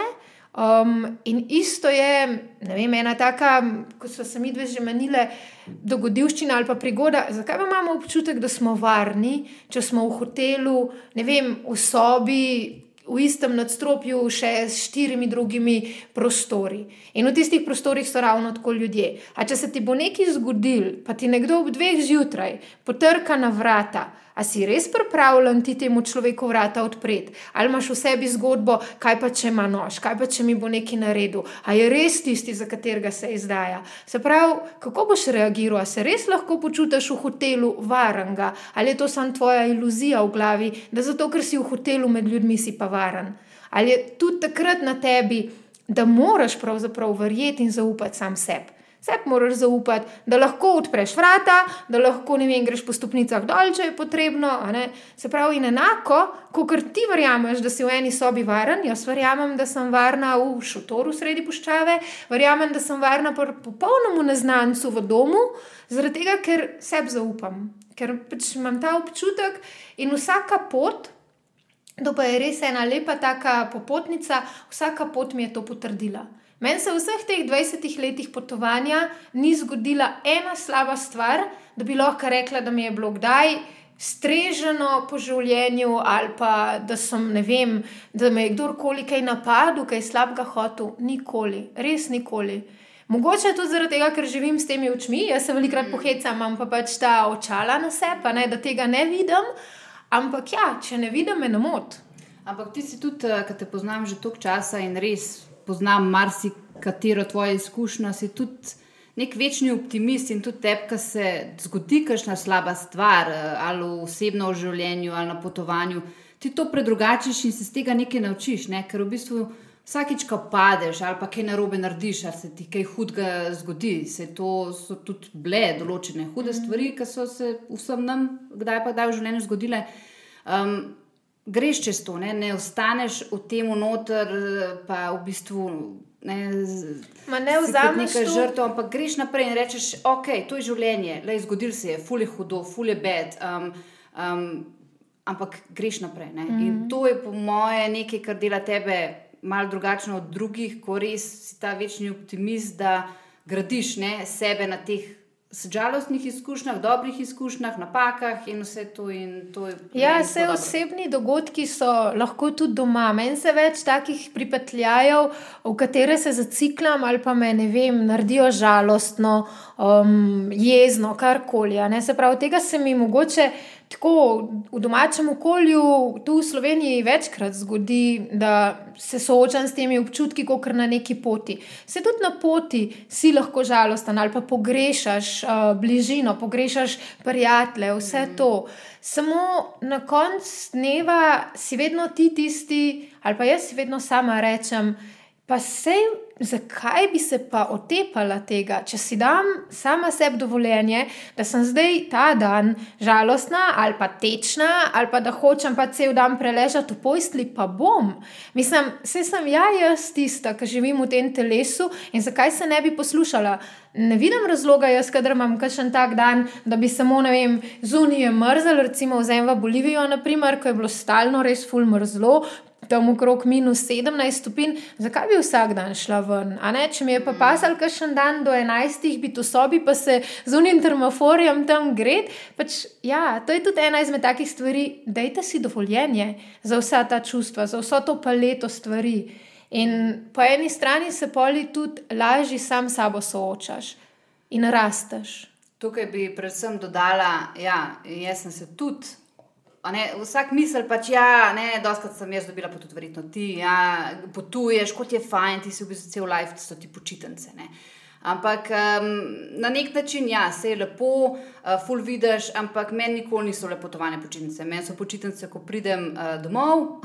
Um, in isto je, ne vem, ena taka, kot so se mi dve že menile, dogodivščina ali pa prigoda. Zakaj imamo občutek, da smo varni, če smo v hotelu, ne vem, v sobi, v istem nadstropju, še s štirimi drugimi prostori. In v tistih prostorih so ravno tako ljudje. A če se ti bo nekaj zgodil, pa ti nekdo ob dveh zjutraj potrka na vrata. A si res pripravljen ti temu človeku vrata odpreti? Ali imaš v sebi zgodbo, kaj pa če ima nož, kaj pa če mi bo nekaj naredil? A je res tisti, za katerega se izdaja? Se pravi, kako boš reagiral? A se res lahko počutiš v hotelu varnega? Ali je to samo tvoja iluzija v glavi, da zato, ker si v hotelu med ljudmi, si pa varen? Ali je tudi takrat na tebi, da moraš pravzaprav verjeti in zaupati sam sebi? Sebi moraš zaupati, da lahko odpreš vrata, da lahko ne vem, greš po stopnicah dol, če je potrebno. Se pravi, in enako, kot ti verjameš, da si v eni sobi varen, jaz verjamem, da sem varna v šotoru sredi puščave, verjamem, da sem varna pri popolnemu neznancu v domu, zaradi tega, ker sebi zaupam, ker pač imam ta občutek in vsaka pot. To pa je res ena lepa taka popotnica, vsaka pot mi je to potrdila. Meni se v vseh teh 20 letih potovanja ni zgodila ena slaba stvar, da bi lahko rekla, da mi je bilo kdaj streženo po življenju, ali pa da, sem, vem, da me je kdorkoli kaj napadel, kaj slabega hotel. Nikoli, res nikoli. Mogoče je to zaradi tega, ker živim s temi očmi, jaz se velikrat mm. pohecam, imam pa pač ta očala na sebe, da tega ne vidim. Ampak ja, če ne vidim, me ne moti. Ampak ti si tudi, eh, ki te poznam že toliko časa in res poznam marsikatero tvoje izkušnjo, si tudi nek večni optimist in tudi tebi, ki se zgodi kakšna slaba stvar, eh, ali osebno v življenju, ali na potovanju, ti to predrugačiš in se z tega nekaj naučiš, ne? ker v bistvu. Vsakič, ko padeš ali pa kaj narobe narediš, ali se ti kaj hudega zgodi, se to so tudi bile določene hude stvari, ki so se vsem nam, kdaj pa kdaj v življenju zgodile. Um, greš čez to, ne, ne ostaneš v tem noter, pa v bistvu. Ne, ne vzameš nekaj žrtev, ampak greš naprej in rečeš, ok, to je življenje, le zgodil se je, fulje hudo, fulje bed. Um, um, ampak greš naprej. Mm -hmm. In to je po moje nekaj, kar dela tebe malo drugačno od drugih, ko res si ta večni optimist, da gradiš ne, sebe na teh žalostnih izkušnjah, dobrih izkušnjah, napakah in vse to. In to ja, vse osebni dogodki so lahko tudi doma. Meni se več takih pripetljajev, v katere se zaciklam ali pa me ne vem, naredijo žalostno, um, jezno, karkoli. Se pravi, tega se mi mogoče tako v domačem okolju, tu v Sloveniji, večkrat zgodi, da se soočam s temi občutki, kot na neki poti. Se tudi na poti si lahko žalosten ali pa pogrešaš uh, bližino, pogrešaš prijatelje, vse mm. to. Samo na koncu dneva si vedno ti tisti, ali pa jaz si vedno sama rečem, pa sej zakaj bi se pa otepala tega, če si dam sama sebi dovoljenje, da sem zdaj ta dan žalostna ali pa tečna, ali pa da hočem pa cel dan preležati v pojstli, pa bom. Mislim, vse sem ja, jaz tista, ki živim v tem telesu in zakaj se ne bi poslušala. Ne vidim razloga, jaz, kader imam kakšen tak dan, da bi samo, ne vem, zunije mrzel, recimo v Zemlji v Bolivijo, naprimer, ko je bilo stalno res fulmrzlo, tam okrog minus 17 stopinj, zakaj bi vsak dan šla ven? Če mi je pa pasal kakšen dan do 11, bi to sobi, pa se z unim termoforjem tam gre. Pač, ja, to je tudi ena izmed takih stvari. Dajte si dovoljenje za vsa ta čustva, za vso to paleto stvari. In po eni strani se poli tudi lažje sam s sabo soočaš in rasteš. Tukaj bi predvsem dodala, da ja, sem se tudi Ne, vsak misel pač, ja, ne, doskrat sem jaz dobila, pa tudi verjetno ti, ja, potuješ, kot je fajn, ti si v bistvu cel life, ti so ti počitnice. Ampak um, na nek način, ja, se je lepo, uh, full vidiš, ampak meni nikoli niso le potovane počitnice. Meni so počitnice, ko pridem uh, domov.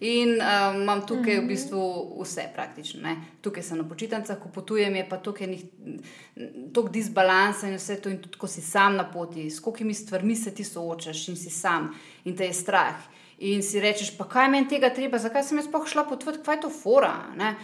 In um, imam tukaj v mhm. bistvu vse, praktično. Ne. Tukaj sem na počitnicah, ko potujem, je pa tukaj nek disbalans in vse to, in tudi ko si sam na poti, s kolikimi stvarmi se ti soočaš in si sam in te je strah. In si rečeš, pa kaj meni tega treba, zakaj sem jaz sploh šla potovati, kaj je to fora. Ne.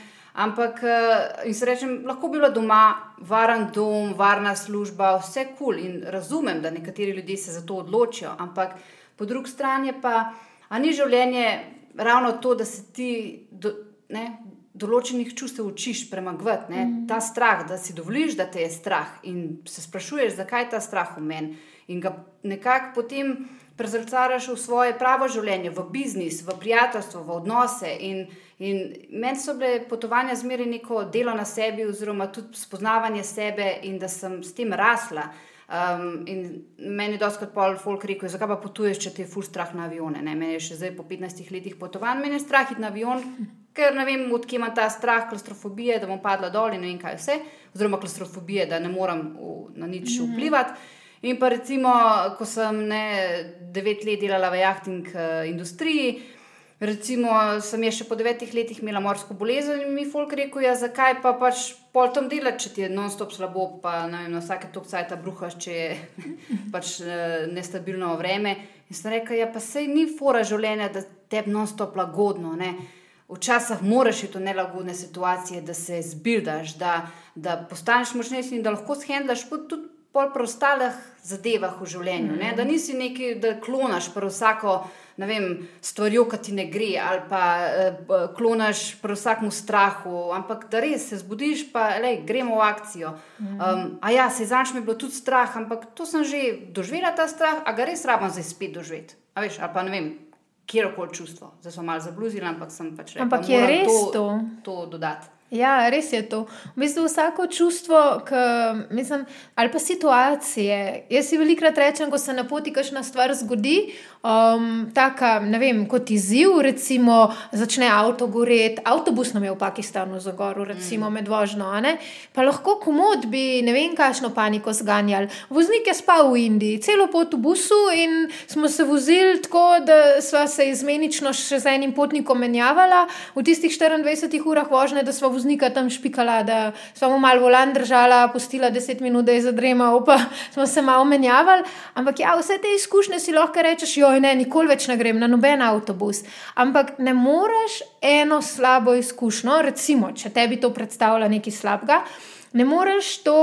Ampak, uh, in se rečem, lahko bi bilo doma, varen dom, varna služba, vse kul cool. in razumem, da nekateri ljudje se za to odločijo. Ampak po drugi strani pa, a ni življenje ravno to, da se ti do, ne, določenih čustev učiš premagovati, mm. ta strah, da si dovoliš, da te je strah in se sprašuješ, zakaj je ta strah v meni in ga nekako potem prezrcaraš v svoje pravo življenje, v biznis, v prijateljstvo, v odnose. In, in meni so bile potovanja zmeraj neko delo na sebi, oziroma tudi spoznavanje sebe in da sem s tem rasla. Um, in meni je dosti pol folk rekel, zakaj pa potuješ, če ti je ful strah na avione. Ne? Meni je še zdaj po 15 letih potovanj, meni je strah iti na avion, ker ne vem, odkje ima ta strah, klaustrofobije, da bom padla dol in ne vem kaj vse, oziroma klaustrofobije, da ne morem v, na nič vplivati. Mm -hmm. In pa recimo, ko sem ne, devet let delala v jahting uh, industriji, recimo, sem še po devetih letih imela morsko bolezen in mi folk rekel, ja, zakaj pa pač pol tam delati, če ti je non-stop slabo, pa vem, na vsake tok cajt bruhaš, če je [laughs] pač uh, nestabilno vreme. In sem rekel, ja, pa sej ni fora življenja, da te je non-stop lagodno. Ne? Včasih moraš iti v nelagodne situacije, da se zbildaš, da, da postaneš močnejši in da lahko shendlaš tudi pol preostalih zadevah v življenju. -hmm. Da nisi neki, da klonaš pri vsako stvar, ki ti ne gre, ali pa uh, klonaš pri vsakem strahu, ampak da res se zbudiš, pa lej, gremo v akcijo. Um, a ja, se zanj mi je bilo tudi strah, ampak to sem že doživela ta strah, a ga res rabim zdaj spet doživeti. A veš, ali pa ne vem. Kjerkoli čustvo, zdaj smo malo zabluzili, ampak sem pač rekel, da je res to, to. to dodati. Ja, res je to. V bistvu vsako čustvo, k, mislim, ali pa situacije. Jaz si velikrat rečem, ko se na poti kakšna stvar zgodi, um, taka, ne vem, kot izziv, recimo, začne avto goreti, avtobus nam je v Pakistanu zagoril, recimo mm. med vožnjo, pa lahko komod bi ne vem, kakšno paniko zganjali. Voznik je spal v Indiji, celo pot v busu in smo se vozili tako, da smo se izmenično še z enim potnikom menjavali v tistih 24 urah vožnje, da smo voznika tam špikala, da smo malo volan držala, pustila 10 minut, da je zadremal, pa [laughs] smo se malo menjavali. Ampak ja, vse te izkušnje si lahko rečeš, jo joj, ne, nikoli več ne grem na noben avtobus. Ampak ne moreš eno slabo izkušnjo, recimo, če tebi to predstavlja nekaj slabega, ne moreš to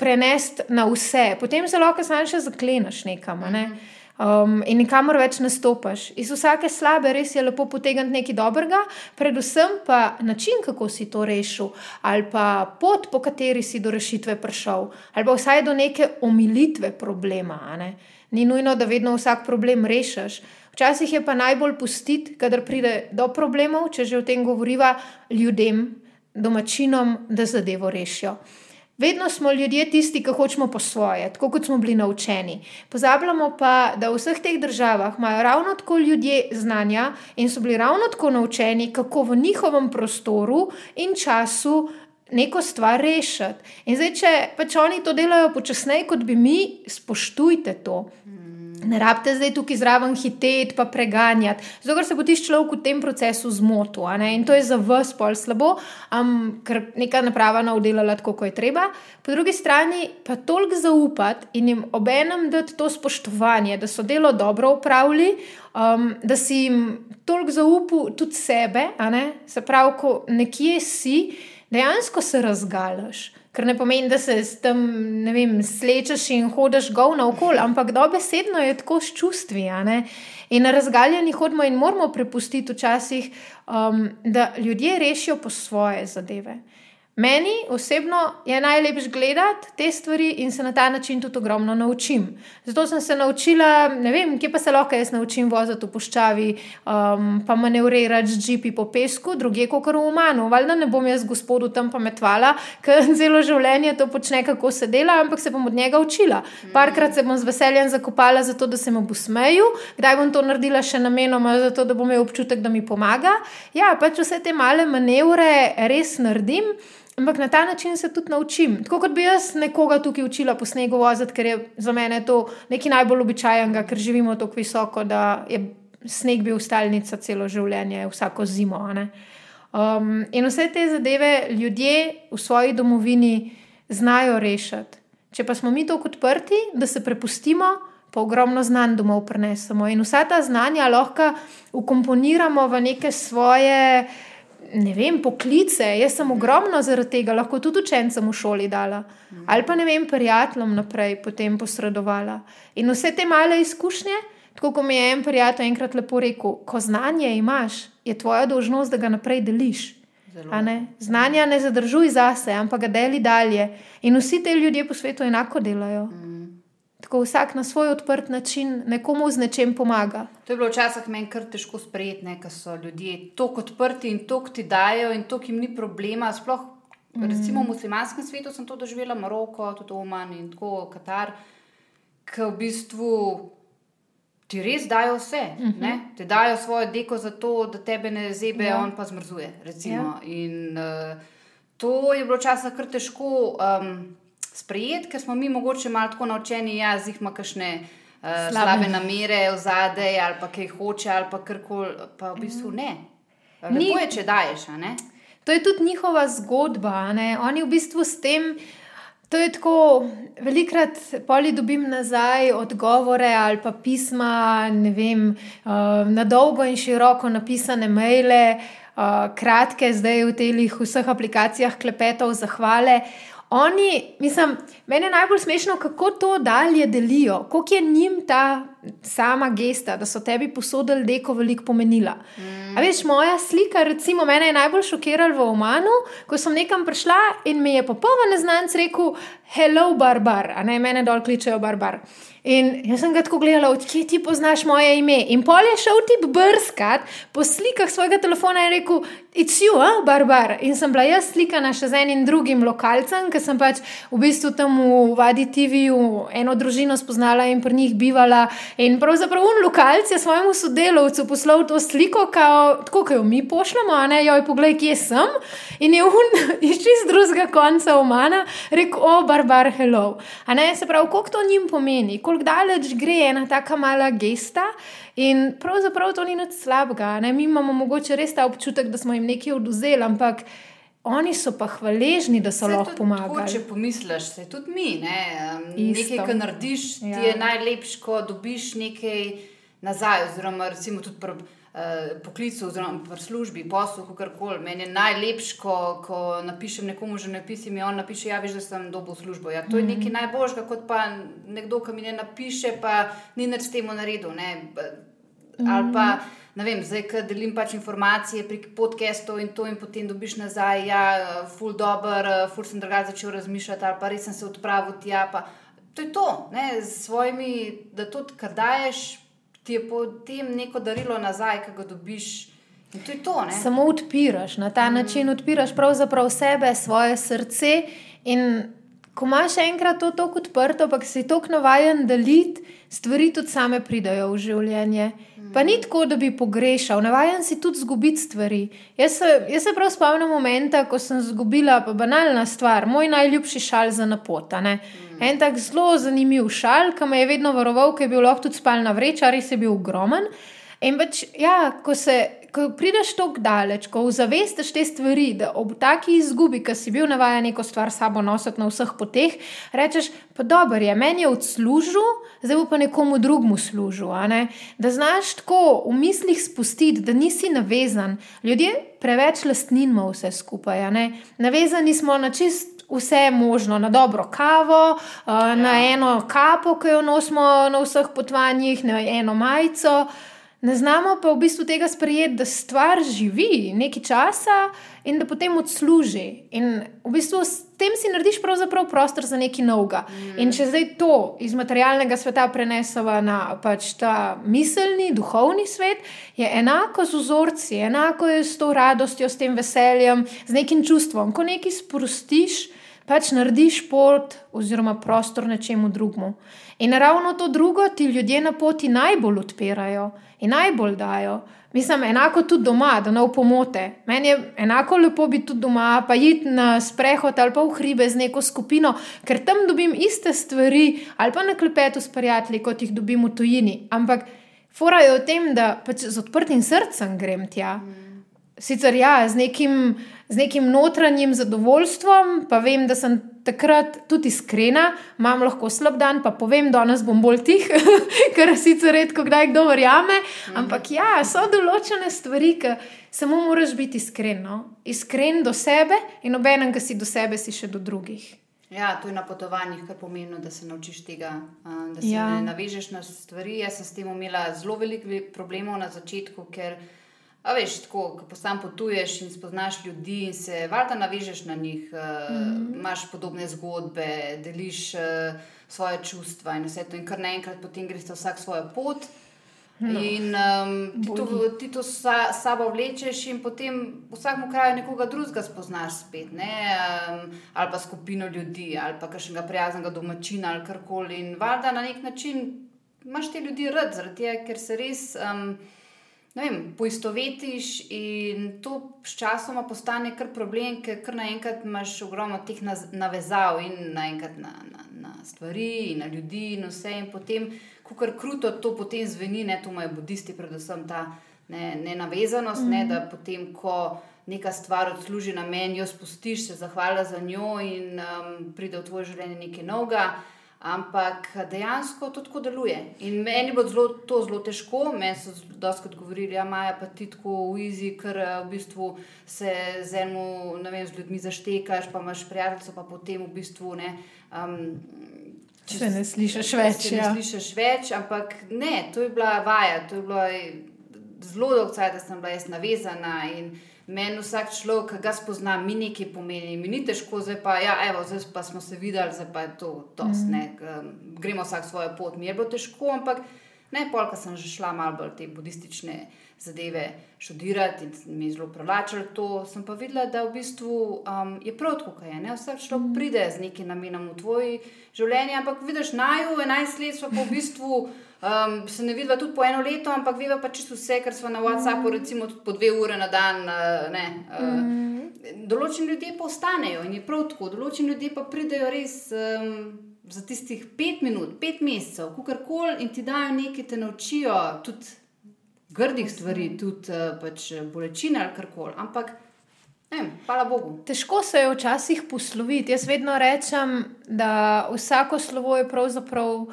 prenesti na vse. Potem se lahko sam še zakleneš nekam. Ne? Um, in nikamor več ne stopiš. Iz vsake slabe res je lepo potegniti nekaj dobrega, predvsem pa način, kako si to rešil, ali pa pot, po kateri si do rešitve prišel, ali pa vsaj do neke omilitve problema. Ni nujno, da vedno vsak problem rešiš. Včasih je pa najbolj pustiti, kadar pride do problemov, če že o tem govoriva, ljudem, domačinom, da zadevo rešijo. Vedno smo ljudje tisti, ki hočemo po svoje, tako kot smo bili naučeni. Pozabljamo pa, da v vseh teh državah imajo ravno tako ljudje znanja in so bili ravno tako naučeni, kako v njihovem prostoru in času neko stvar rešiti. In zdaj, če pač oni to delajo počasneje, kot bi mi, spoštujte to. Ne rabite zdaj tukaj zraven hiteti, pa preganjati, zato ker se bo ti človek v tem procesu zmotil. In to je za vas pol slabo, um, ker neka naprava ne oddelala tako, kot je treba. Po drugi strani pa toliko zaupati in jim obenem dati to spoštovanje, da so delo dobro upravili, um, da si jim toliko zaupal tudi sebe, se pravi, ko nekje si dejansko se razgalaš. Ker ne pomeni, da se tam vem, slečeš in hodiš gov na okolje, ampak dobesedno je tako s čustvi. In razgaljeni hodimo in moramo prepustiti včasih, um, da ljudje rešijo po svoje zadeve. Meni osebno je najlepše gledati te stvari in se na ta način tudi ogromno naučim. Zato sem se naučila, ne vem, kje pa se lahko jaz naučim voziti v poščavi, um, pa manevrirati z GP po pesku, druge kot v Romanu. Valjda ne bom jaz gospodu tam pametvala, ker [laughs] celo življenje to počne, kako se dela, ampak se bom od njega učila. Parkrat se bom z veseljem zakopala, zato da se mu bo smejal, kdaj bom to naredila še namenoma, zato da bom imel občutek, da mi pomaga. Ja, pač vse te male manevre res naredim. Ampak na ta način se tudi naučim. Tako kot bi jaz nekoga tukaj učila po snegu voziti, ker je za mene to nekaj najbolj običajnega, ker živimo tako visoko, da je sneg bil stalnica celo življenje, vsako zimo. Um, in vse te zadeve ljudje v svoji domovini znajo rešiti. Če pa smo mi tako odprti, da se prepustimo, pa ogromno znanj domov prenesemo in vsa ta znanja lahko ukomponiramo v neke svoje ne vem, poklice. Jaz sem ogromno zaradi tega, lahko tudi učencem v šoli dala. Ali pa ne vem, prijateljem naprej potem posredovala. In vse te male izkušnje, tako kot mi je en prijatelj enkrat lepo rekel, ko znanje imaš, je tvoja dolžnost, da ga naprej deliš. Ne? Znanja ne zadržuj zase, ampak ga deli dalje. In vsi ti ljudje po svetu enako delajo. Mm. Tako vsak na svoj odprt način nekomu z nečem pomaga. To je bilo včasih meni kar težko sprejeti, ker so ljudje tako odprti in tako ti dajo, in tako jim ni problema. Sploh mm. recimo, v muslimanskem svetu sem to doživela, Maroko, tudi Oman in tako Katar, ki v bistvu ti res dajo vse. Uh mhm. -huh. Ti dajo svojo deko za to, da tebe ne zebe, ja. on pa zmrzuje. Ja. In uh, to je bilo včasih kar težko um, sprejeti, ker smo mi mogoče malo tako naučeni, da ja, jih ima kakšne. Uh, slabe. slabe namere v zadej, ali pa kaj hoče, ali pa karkoli, pa v bistvu ne. Ni boje, če daješ. To je tudi njihova zgodba. Ne? Oni v bistvu s tem To je tako, velikrat poli dobim nazaj odgovore ali pa pisma, ne vem, uh, na dolgo in široko napisane maile, uh, kratke, zdaj v teh vseh aplikacijah klepetov, zahvale. Oni, mislim, meni je najbolj smešno, kako to dalje delijo, koliko je njim ta sama gesta, da so tebi posodili deko veliko pomenila. Mm. A veš, moja slika, recimo, mene je najbolj šokirala v Omanu, ko sem nekam prišla in mi je popolnoma neznanc rekel: Hello, barbar, a ne mene dol kličejo barbar. In jaz sem ga tako gledala, odkje ti poznaš moje ime. In pol je šel ti brskati po slikah svojega telefona in rekel: It's you, ah, barbar. In sem bila jaz slikana še z enim drugim lokalcem, ker sem pač v bistvu tam v Vadi TV-ju eno družino spoznala in pri njih bivala. In pravzaprav un lokalc je svojemu sodelavcu poslal to sliko, kao, tako kot jo mi pošljemo, a ne, joj, poglej, kje sem. In je un [laughs] iz čist drugega konca omana rekel: O, barbar, hello. A ne, se pravi, koliko to njim pomeni koliko daleč gre ena tako mala gesta. In pravzaprav to ni nič slabega. Ne? Mi imamo mogoče res ta občutek, da smo jim nekaj oduzeli, ampak oni so pa hvaležni, da so se lahko pomagali. Če pomisliš, se tudi mi, ne? nekaj, kar narediš, ja. ti je najlepše, ko dobiš nekaj nazaj. Oziroma, recimo tudi. Pr Eh, poklicu, oziroma pri službi, poslu, kako koli. Meni je najlepše, ko, ko napišem nekomu že napis in mi on napiše, ja, veš, da sem dobil službo. Ja, to je nekaj mhm. najboljšega, kot pa nekdo, ki mi ne napiše, pa ni nič s tem naredil. Ne? Ali pa. Ne vem, zdaj, ki delim pač informacije prek podcastov in to, in potem dobiš nazaj, ja, je ful dobr, ful sem drugače začel razmišljati, ali pa res sem se odpravil tja. Pa. To je to, ne, z svojimi, da to, kar daješ, ti je potem neko darilo nazaj, ki ga dobiš. To to, Samo odpiraš na ta mm. način, odpiraš pravzaprav sebe, svoje srce. In ko imaš enkrat to tako odprto, pa si tako navaden deliti, stvari tudi same pridajo v življenje. Pa ni tako, da bi pogrešal, navaden si tudi zgubiti stvari. Jaz se, jaz se prav spomnim momenta, ko sem zgubila pa banalna stvar, moj najljubši šal za napotane. Mm. En tak zelo zanimiv šal, ki me je vedno varoval, ki je bil lahko tudi spalna vreča, res je bil ogromen. In pač, ja, ko, se, ko prideš tako daleč, ko zavestiš te stvari, da ob taki izgubi, ki si bil navaden neko stvar sabo nositi na vseh poteh, rečeš, pa dobro je, meni je odslužil, zdaj bo pa nekomu drugmu služil. Da znaš tako v mislih spustiti, da nisi navezan. Ljudje preveč lastnin imamo vse skupaj. Navezani smo na čist vse možno, na dobro kavo, ja. na eno kapo, ki jo nosimo na vseh potovanjih, na eno majico. Ne znamo pa v bistvu tega sprejeti, da stvar živi nekaj časa in da potem odsluži. In v bistvu s tem si narediš pravzaprav prostor za nekaj novega. Mm. In če zdaj to iz materialnega sveta prenesemo na pač ta miselni, duhovni svet, je enako z vzorci, enako je s to radostjo, s tem veseljem, z nekim čustvom. Ko nekaj sprostiš, pač narediš pot oziroma prostor nečemu drugemu. In ravno to drugo ti ljudje na poti najbolj odpirajo in najbolj dajo. Mislim, enako tudi doma, da ne upomote. Meni je enako lepo biti tudi doma, pa iti na sprehod ali pa v hribe z neko skupino, ker tam dobim iste stvari ali pa na klepetu s prijatelji, kot jih dobim v tujini. Ampak fora je v tem, da pač z odprtim srcem grem tja. Mm sicer ja, z nekim, z nekim notranjim zadovoljstvom, pa vem, da sem takrat tudi iskrena, imam lahko slab dan, pa povem, da danes bom bolj tih, [laughs] kar sicer redko kdaj kdo verjame. Ampak ja, so določene stvari, ki samo moraš biti iskren. No? Iskren do sebe in obenem, ki si do sebe, si še do drugih. Ja, to je na potovanjih, kar pomeni, da se naučiš tega, da se ja. ne navežeš na stvari. Jaz sem s tem imela zelo veliko problemov na začetku, ker A veš, tako, ko postam potuješ in spoznaš ljudi in se valjda navežeš na njih, mm -hmm. imaš podobne zgodbe, deliš uh, svoje čustva in vse to, in kar naenkrat potem greš vsak svojo pot. No, in um, ti to, ti to sa, sabo vlečeš, in potem v vsakem kraju nekoga drugega spoznaš spet, ne? um, ali pa skupino ljudi, ali pa kakšnega prijaznega domačina, ali karkoli. In valjda na nek način imaš te ljudi rad, zaradi tega, ker se res. Um, vem, poistovetiš in to sčasoma postane kar problem, ker kar naenkrat imaš ogromno teh navezav in naenkrat na, na, na stvari na ljudi in vse. In potem, ko kar kruto to potem zveni, ne to imajo budisti, predvsem ta ne, nenavezanost, mm. ne, da potem, ko. Neka stvar odsluži na meni, jo spustiš, se zahvala za njo, in um, pride v tvoje življenje nekaj novega. Ampak dejansko to tako deluje. In meni bo zelo, to zelo težko, meni so dosti odgovorili, da ja, imajo pa ti tako v izi, ker eh, v bistvu se z enim, ne vem, z ljudmi zaštekaš, pa imaš prijateljstvo, pa potem v bistvu ne. Um, če se ne slišiš več. Se ja. ne slišiš več, ampak ne, to je bila vaja, to je bilo zelo dolgo da sem bila jaz navezana. In, Meni vsak človek, ki ga spozna, mi nekaj pomeni, mi ni težko, zdaj pa, ja, evo, zdaj pa smo se videli, zdaj pa je to, to mm. ne, gremo vsak svojo pot. Mi je bilo težko, ampak ne, polka sem že šla malo bolj te budistične zadeve študirati in mi je zelo privlačilo to. Sem pa videla, da v bistvu um, je prav tako, kaj je. Ne? Vsak človek mm. pride z nekim namenom v tvoje življenje, ampak vidiš, naj v 11 let smo pa v bistvu. Um, se ne vidiva tudi po eno leto, ampak vidiva pa čisto vse, kar smo na WhatsAppu, mm. recimo tudi po dve ure na dan. Uh, uh, določeni ljudje pa ostanejo in je prav tako, določeni ljudje pa pridejo res um, za tistih pet minut, pet mesecev, kar koli in ti dajo nekaj, te naučijo tudi grdih stvari, tudi uh, pač bolečine ali kar koli. Ampak. Hvala Bogu. Težko se je včasih posloviti. Jaz vedno rečem, da vsako slovo je pravzaprav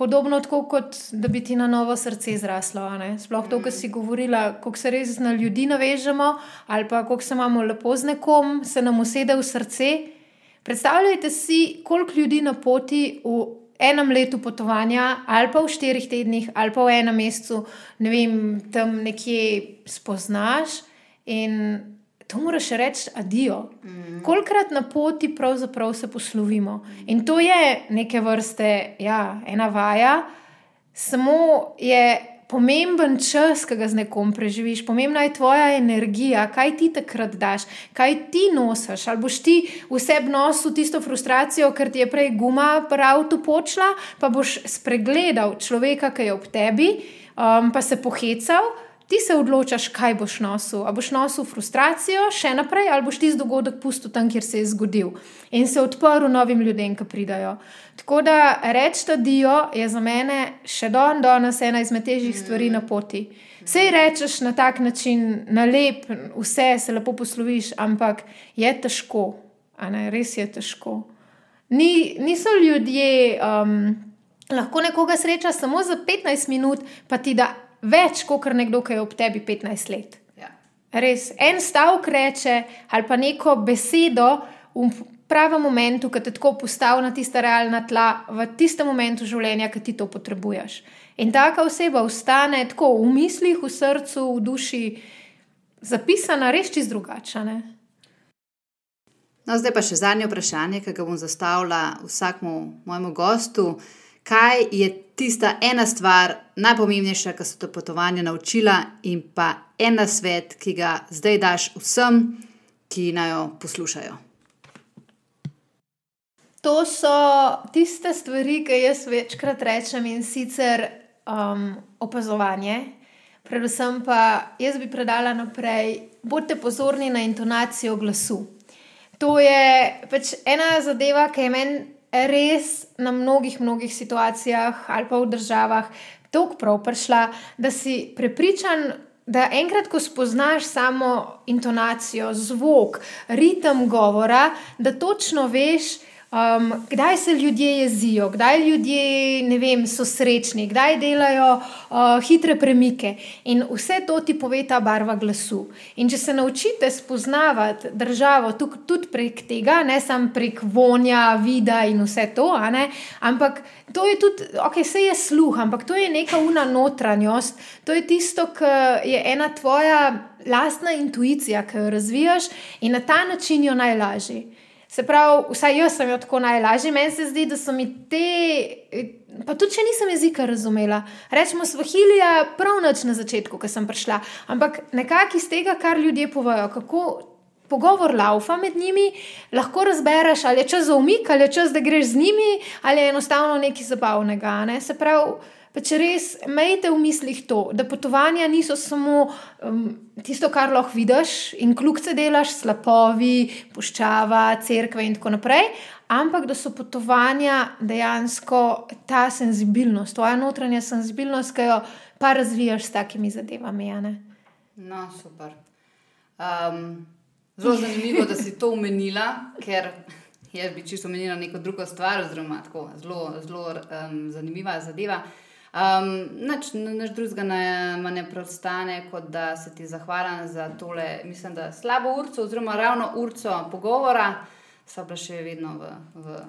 podobno tako, kot da bi ti na novo srce zraslo. Sploh to, kar si govorila, kako se res na ljudi navežemo, ali pa kako se imamo lepo z nekom, se nam usede v srce. Predstavljajte si, koliko ljudi na poti v enem letu potovanja, ali pa v štirih tednih, ali pa v enem mesecu, ne vem, tam nekje spoznaš. In to moraš reči, adijo. Mm. Kolikrat na poti pravzaprav se poslovimo. In to je neke vrste, ja, ena vaja, samo je pomemben čas, ki ga z nekom preživiš, pomembna je tvoja energija, kaj ti takrat daš, kaj ti nosiš. Ali boš ti vse nosil tisto frustracijo, ker ti je prej guma prav tu počla, pa boš spregledal človeka, ki je ob tebi, um, pa se pohecal ti se odločaš, kaj boš nosil. A boš nosil frustracijo še naprej, ali boš ti z dogodek pustil tam, kjer se je zgodil in se odprl novim ljudem, ki pridajo. Tako da reči, da dio je za mene še don, danes ena izmed težjih stvari na poti. Sej rečeš na tak način, na lep, vse se lepo posloviš, ampak je težko, res je težko. Ni, niso ljudje, um, lahko nekoga sreča samo za 15 minut, pa ti da več kot nekdo, ki je ob tebi 15 let. Ja. Res, en stavek reče ali pa neko besedo v pravem momentu, ki te tako postavi na tista realna tla, v tistem momentu življenja, ki ti to potrebuješ. In taka oseba ostane tako v mislih, v srcu, v duši, zapisana res čist drugačne. No, zdaj pa še zadnje vprašanje, ki ga bom zastavila vsakmu mojemu gostu kaj je tista ena stvar, najpomembnejša, ki so to potovanje naučila, in pa ena svet, ki ga zdaj daš vsem, ki naj jo poslušajo. To so tiste stvari, ki jaz večkrat rečem in sicer um, opazovanje. Predvsem pa jaz bi predala naprej, bodite pozorni na intonacijo glasu. To je pač ena zadeva, ki je meni res na mnogih, mnogih situacijah ali pa v državah tako prav prišla, da si prepričan, da enkrat, ko spoznaš samo intonacijo, zvok, ritem govora, da točno veš, Um, kdaj se ljudje jezijo, kdaj ljudje vem, so srečni, kdaj delajo uh, hitre premike. In vse to ti pove ta barva glasu. In če se naučite spoznavati državo tudi prek tega, ne samo prek vonja, vida in vse to, ampak to je tudi, ok, vse je sluh, ampak to je neka una notranjost, to je tisto, kar je ena tvoja lastna intuicija, ki jo razvijaš in na ta način jo najlažje. Se pravi, vsaj jaz sem jo tako najlažje, meni se zdi, da so mi te, pa tudi če nisem jezika razumela, rečemo svahilija, prav noč na začetku, ko sem prišla. Ampak nekako iz tega, kar ljudje povajo, kako pogovor laufa med njimi, lahko razbereš, ali je čas za umik, ali je čas, da greš z njimi, ali je enostavno nekaj zabavnega. Ne? Se pravi. Pa če res imejte v mislih to, da potovanja niso samo um, tisto, kar lahko vidiš in kljubce delaš, slapovi, puščava, crkve in tako naprej, ampak da so potovanja dejansko ta senzibilnost, tvoja notranja senzibilnost, ki jo pa razvijaš s takimi zadevami. No, super. Um, zelo zanimivo, da si to omenila, ker. Jaz bi čisto omenila neko drugo stvar, zelo, zelo um, zanimiva zadeva. Um, Nač drugega ne, ne preostane, kot da se ti zahvalim za tole, mislim, da slabo urco, oziroma ravno urco pogovora, so pa še vedno v. v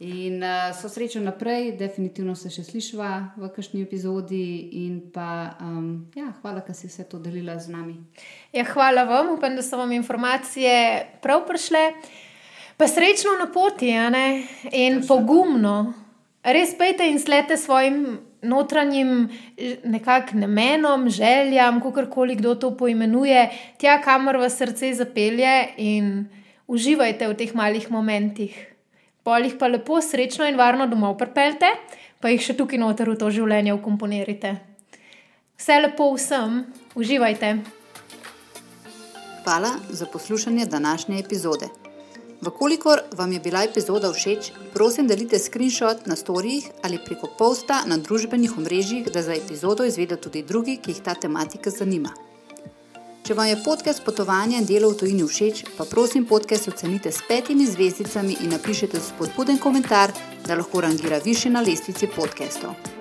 In uh, so srečo naprej, definitivno se še slišiva v kakšni epizodi. Pa, um, ja, hvala, da si vse to delila z nami. Ja, hvala vam, upam, da so vam informacije prav prišle. Pa srečno na poti, in pogumno. Res pejte in slete svojim notranjim nekakšnim namenom, željam, kako koli kdo to poimenuje, tja, kamor vas srce zapelje in uživajte v teh malih momentih. Polih pa lepo, srečno in varno domov pripeljte, pa jih še tukaj noter v to življenje ukomponirite. Vse lepo vsem, uživajte. Hvala za poslušanje današnje epizode. Vkolikor vam je bila epizoda všeč, prosim, delite screenshot na storijih ali preko posta na družbenih omrežjih, da za epizodo izvedo tudi drugi, ki jih ta tematika zanima. Če vam je podcast potovanja in delo v tujini všeč, pa prosim podcast ocenite s petimi zvezdicami in napišite spodbuden komentar, da lahko rangira više na lestvici podcastov.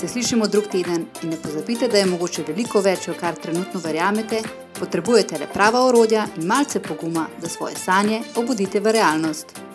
Se slišimo drug teden in ne pozabite, da je mogoče veliko več, kar trenutno verjamete, potrebujete le prava orodja in malce poguma, da svoje sanje obudite v realnost.